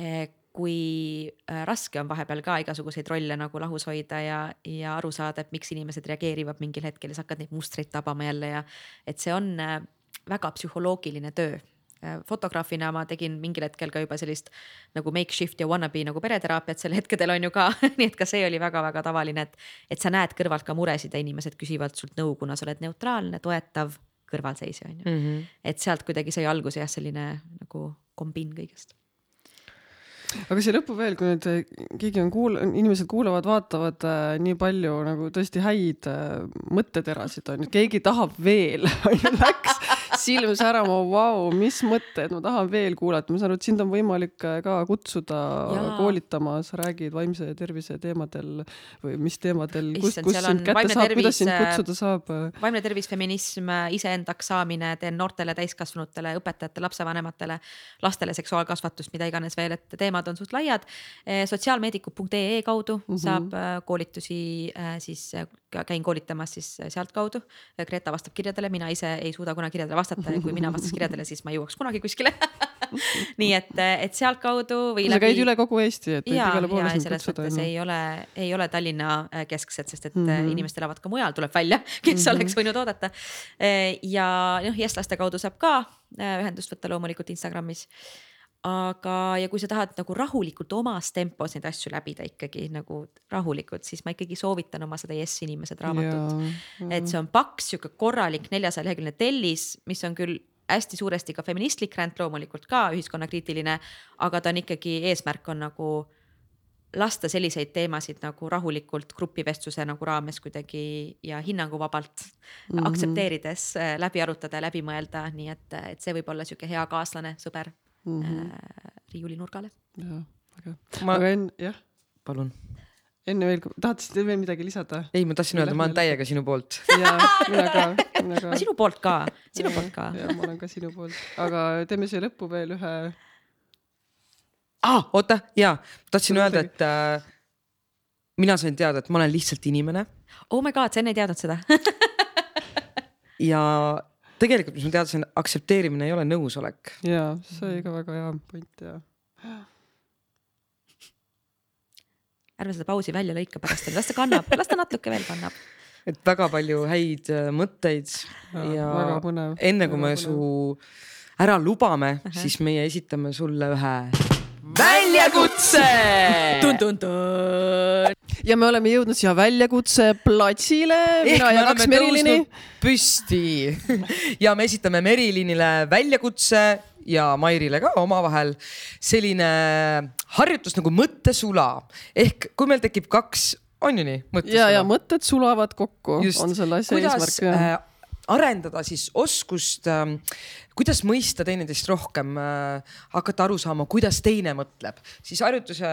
Eh, kui äh, raske on vahepeal ka igasuguseid rolle nagu lahus hoida ja, ja aru saada, et miks inimesed reageerivad mingil hetkel ja sa hakkad neid mustreid tabama jälle ja et see on äh, väga psühholoogiline töö äh, fotograafina ma tegin mingil hetkel ka juba sellist nagu makeshift ja wannabe nagu pereteraapiat sel hetkedel on ju ka nii et ka see oli väga-väga tavaline, et, et sa näed kõrvalt ka muresid ja inimesed küsivad sult nõu, kuna sa oled neutraalne, toetav kõrvalseisja on ju mm. -hmm. et sealt kuidagi sai alguse jah, selline nagu kombin kõigest aga siia lõppu veel, kui nüüd äh, keegi on kuul-, inimesed kuulavad, vaatavad äh, nii palju nagu tõesti häid äh, mõtteterasid on keegi tahab veel läks silm särama, vau, mis mõtted, ma tahan veel kuulata, ma saan aru, et sind on võimalik äh, ka kutsuda Jaa. koolitama, sa räägid vaimse tervise teemadel või mis teemadel, kus, kus sind kätte saab, kuidas sind kutsuda saab? vaimne tervis, feminism, iseendaks saamine, teen noortele, täiskasvanutele, õpetajatele, lapsevanematele, lastele seksuaalkasvatust, mida iganes veel, et teemad on suht laiad. Sotsiaalmeediku.ee kaudu mm -hmm. saab äh, koolitusi siis käin koolitamas siis sealtkaudu. Greta vastab kirjadele, mina ise ei suuda kuna kirjadele vastata ja kui mina vastaks kirjadele, siis ma ei jõuaks kunagi kuskile nii et, et sealtkaudu või. sa läbi... käid üle kogu Eesti, et võid igale poole sind kutsuda. ei ole, ei ole Tallinna äh, kesksed, sest et mm -hmm. inimesed elavad ka mujal, tuleb välja, kes mm -hmm. oleks võinud oodata. Äh, ja noh, eestlaste kaudu saab ka ühendust võtta loomulikult Instagramis aga, ja kui sa tahad nagu rahulikult omas tempos neid asju läbida ikkagi nagu rahulikult, siis ma ikkagi soovitan oma seda Yes inimesed raamatut. et see on paks, sihuke korralik neljasaja leheküljeline tellis, mis on küll hästi suuresti ka feministlik ränd, loomulikult ka ühiskonnakriitiline, aga ta on ikkagi, eesmärk on nagu lasta selliseid teemasid nagu rahulikult grupivestluse nagu raames kuidagi ja hinnanguvabalt mm -hmm. aktsepteerides äh, läbi arutada ja läbi mõelda, nii et, et see võib olla sihuke hea kaaslane, sõber mm -hmm. äh, riiulinurgale. jaa, väga ma.... aga enne, jah. palun. enne veel, tahtsid veel midagi lisada? ei, ma tahtsin öelda, ma olen täiega sinu poolt. jaa, mina ka, mina ka. sinu poolt ka, sinu ja, poolt ka. jaa, ma olen ka sinu poolt, aga teeme siia lõppu veel ühe ah,. oota, jaa, tahtsin Sul öelda, et äh, mina sain teada, et ma olen lihtsalt inimene. oh my god, sa enne ei teadnud seda ja tegelikult, mis ma teadsin, aktsepteerimine ei ole nõusolek. ja see oli ka väga hea point ja. ärme seda pausi välja lõika pärast, las ta kannab, las ta natuke veel kannab. et väga palju häid äh, mõtteid ja, ja enne kui me su ära lubame uh, -huh. siis meie esitame sulle ühe väljakutse ja me oleme jõudnud siia väljakutse platsile, mina ja kaks Merilini. püsti ja me esitame Merilinile väljakutse ja Mairile ka omavahel selline harjutus nagu mõttesula ehk kui meil tekib kaks, on ju nii? ja, ja mõtted sulavad kokku, on selle asja eesmärk. Äh, arendada siis oskust äh, kuidas mõista teineteist rohkem äh,, hakata aru saama, kuidas teine mõtleb, siis harjutuse,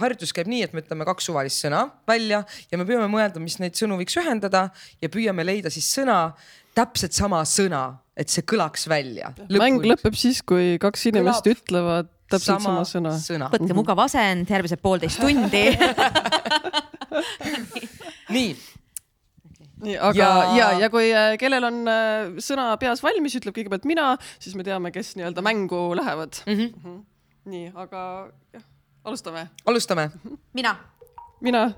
harjutus käib nii, et me ütleme kaks suvalist sõna välja ja me püüame mõelda, mis neid sõnu võiks ühendada ja püüame leida siis sõna, täpselt sama sõna, et see kõlaks välja. mäng lõpeb siis, kui kaks inimest Kõlab ütlevad täpselt sama, sama sõna, sõna.. võtke mugav asend, järgmised poolteist tundi. Nii nii, aga ja, ja, ja kui äh, kellel on äh, sõna peas valmis, ütleb kõigepealt mina, siis me teame, kes nii-öelda mängu lähevad mm. -hmm. Mm -hmm. nii, aga jah, alustame. alustame. mina. mina.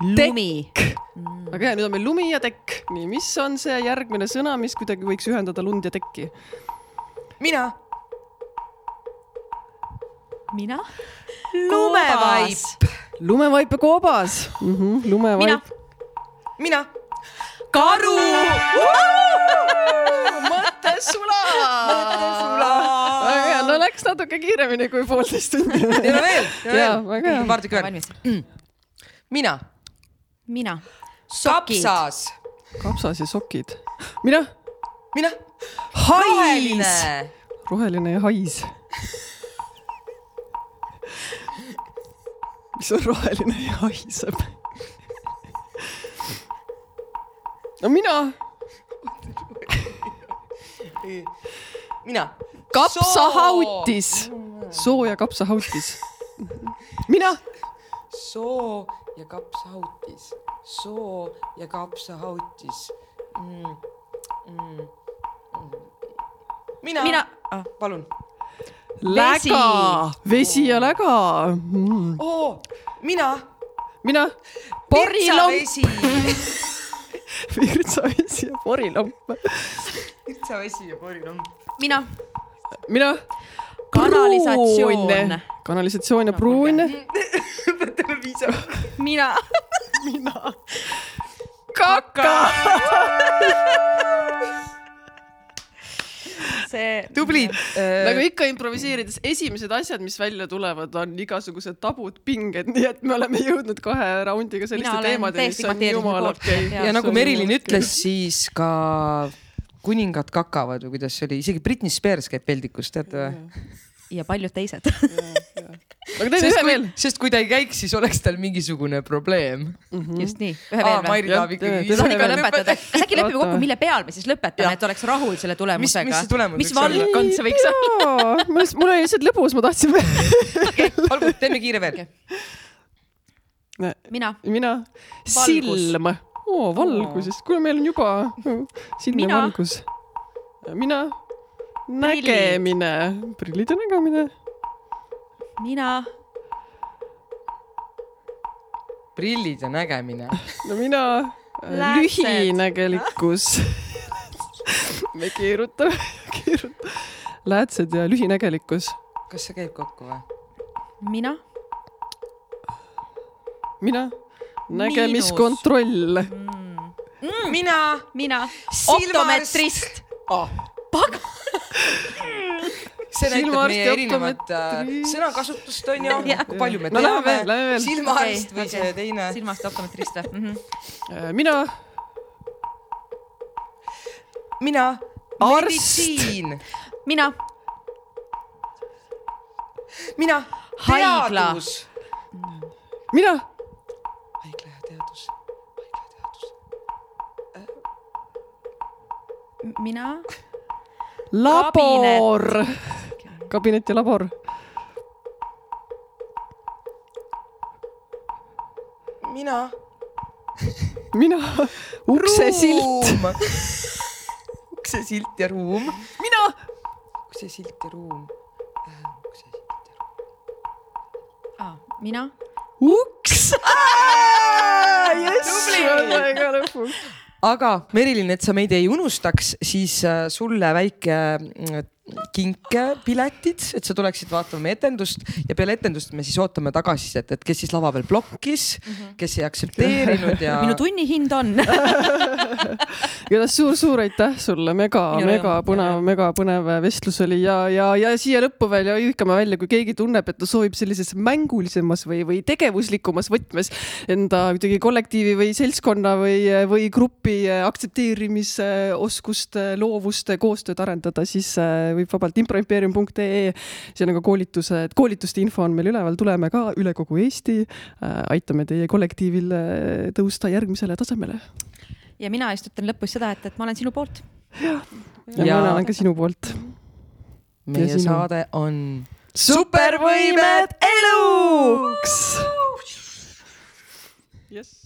lumi. väga hea, nüüd on meil lumi ja tekk. nii, mis on see järgmine sõna, mis kuidagi võiks ühendada lund ja tekki? mina. mina. lumevaip. lumevaip ja koobas mm. -hmm, lumevaip. mina mina. karu. mõttesula. mõttesula. väga hea, no läks natuke kiiremini kui poolteist tundi. no veel. väga hea. paar tükki veel. mina. mina. kapsas. kapsas ja sokid. mina. mina. hais. roheline ja hais mis on roheline ja haiseb no mina. mina. kapsahautis. soo ja kapsahautis. mina. soo ja kapsahautis, soo ja kapsahautis mm,. Mm, mina, mina. Ah, palun. läga, vesi ja läga mm.. oo, mina. mina. porilomp virtsavesi ja porilamp. virtsavesi ja porilamp. mina. mina. kanalisatsioon. kanalisatsioon ja pruun. võtame piisavalt. mina. mina. kaka see. tubli. Äh.... nagu ikka improviseerides, esimesed asjad, mis välja tulevad, on igasugused tabud, pinged, nii et me oleme jõudnud kahe raundiga selliste teemadeni, mis on jumala okei. okay.. ja nagu Merilin ütles, siis ka kuningad kakavad või kuidas see oli, isegi Britney Spears käib peldikus, teate või? ja paljud teised aga teeme ühe veel. sest kui ta ei käiks, siis oleks tal mingisugune probleem mm. -hmm. just nii, ühe veel või? Mairi tahab ikkagi. tahab ikka lõpetada. kas äkki lepime kokku, mille peal me siis lõpetame, et oleks rahul selle tulemusega? mis, mis see tulemus mis valdkond see võiks olla? mul oli lihtsalt lõbus, ma tahtsin okay, olgu, teeme kiire veel mina. mina. silm. oo, valgusest, kuule, meil on juba silm ja valgus. mina nägemine, prillid ja nägemine. Mina. prillid ja nägemine. no mina, lühinägelikkus me keerutame, keerutame. läätsed ja lühinägelikkus. kas see käib kokku või? mina. mina, nägemiskontroll mm.. Mm. mina. mina, optometrist oh pagan see näitab meie erinevat äh, sõnakasutust onju, kui palju me no, teame, silmaarst või see teine. silmast optometrist või mm? -hmm. mina. mina. meditsiin. mina. mina. haigla. mina. haigla ja teadus. haigla ja teadus. mina labor. Kabinet ja labor. mina. mina. uksesilt. uksesilt ja ruum. mina. uksesilt ja ruum. uksesilt ja ruum. aa, mina. uks. jess, väga lõpuks aga Merilin, et sa meid ei unustaks, siis äh, sulle väike mm, kinkepiletid, et sa tuleksid vaatama meie etendust ja peale etendust me siis ootame tagasisidet, et kes siis lava peal blokkis mm, -hmm. kes ei aktsepteerinud ja. minu tunnihind on igatahes suur-suur aitäh sulle, mega, mega põnev, mega põnev vestlus oli ja, ja, ja siia lõppu veel ja hõikame välja, kui keegi tunneb, et ta soovib sellises mängulisemas või, või tegevuslikumas võtmes enda kuidagi kollektiivi või seltskonna või, või grupi aktsepteerimisoskust, loovust, koostööd arendada, siis võib vabalt improimpeerium.ee. see on ka koolitused, koolituste info on meil üleval, tuleme ka üle kogu Eesti. Äh, aitame teie kollektiivil äh, tõusta järgmisele tasemele. ja mina ütlen lõpus seda, et, et ma olen sinu poolt. ja, ja, ja mina olen ka sinu poolt. meie sinu... saade on supervõimed eluks. jess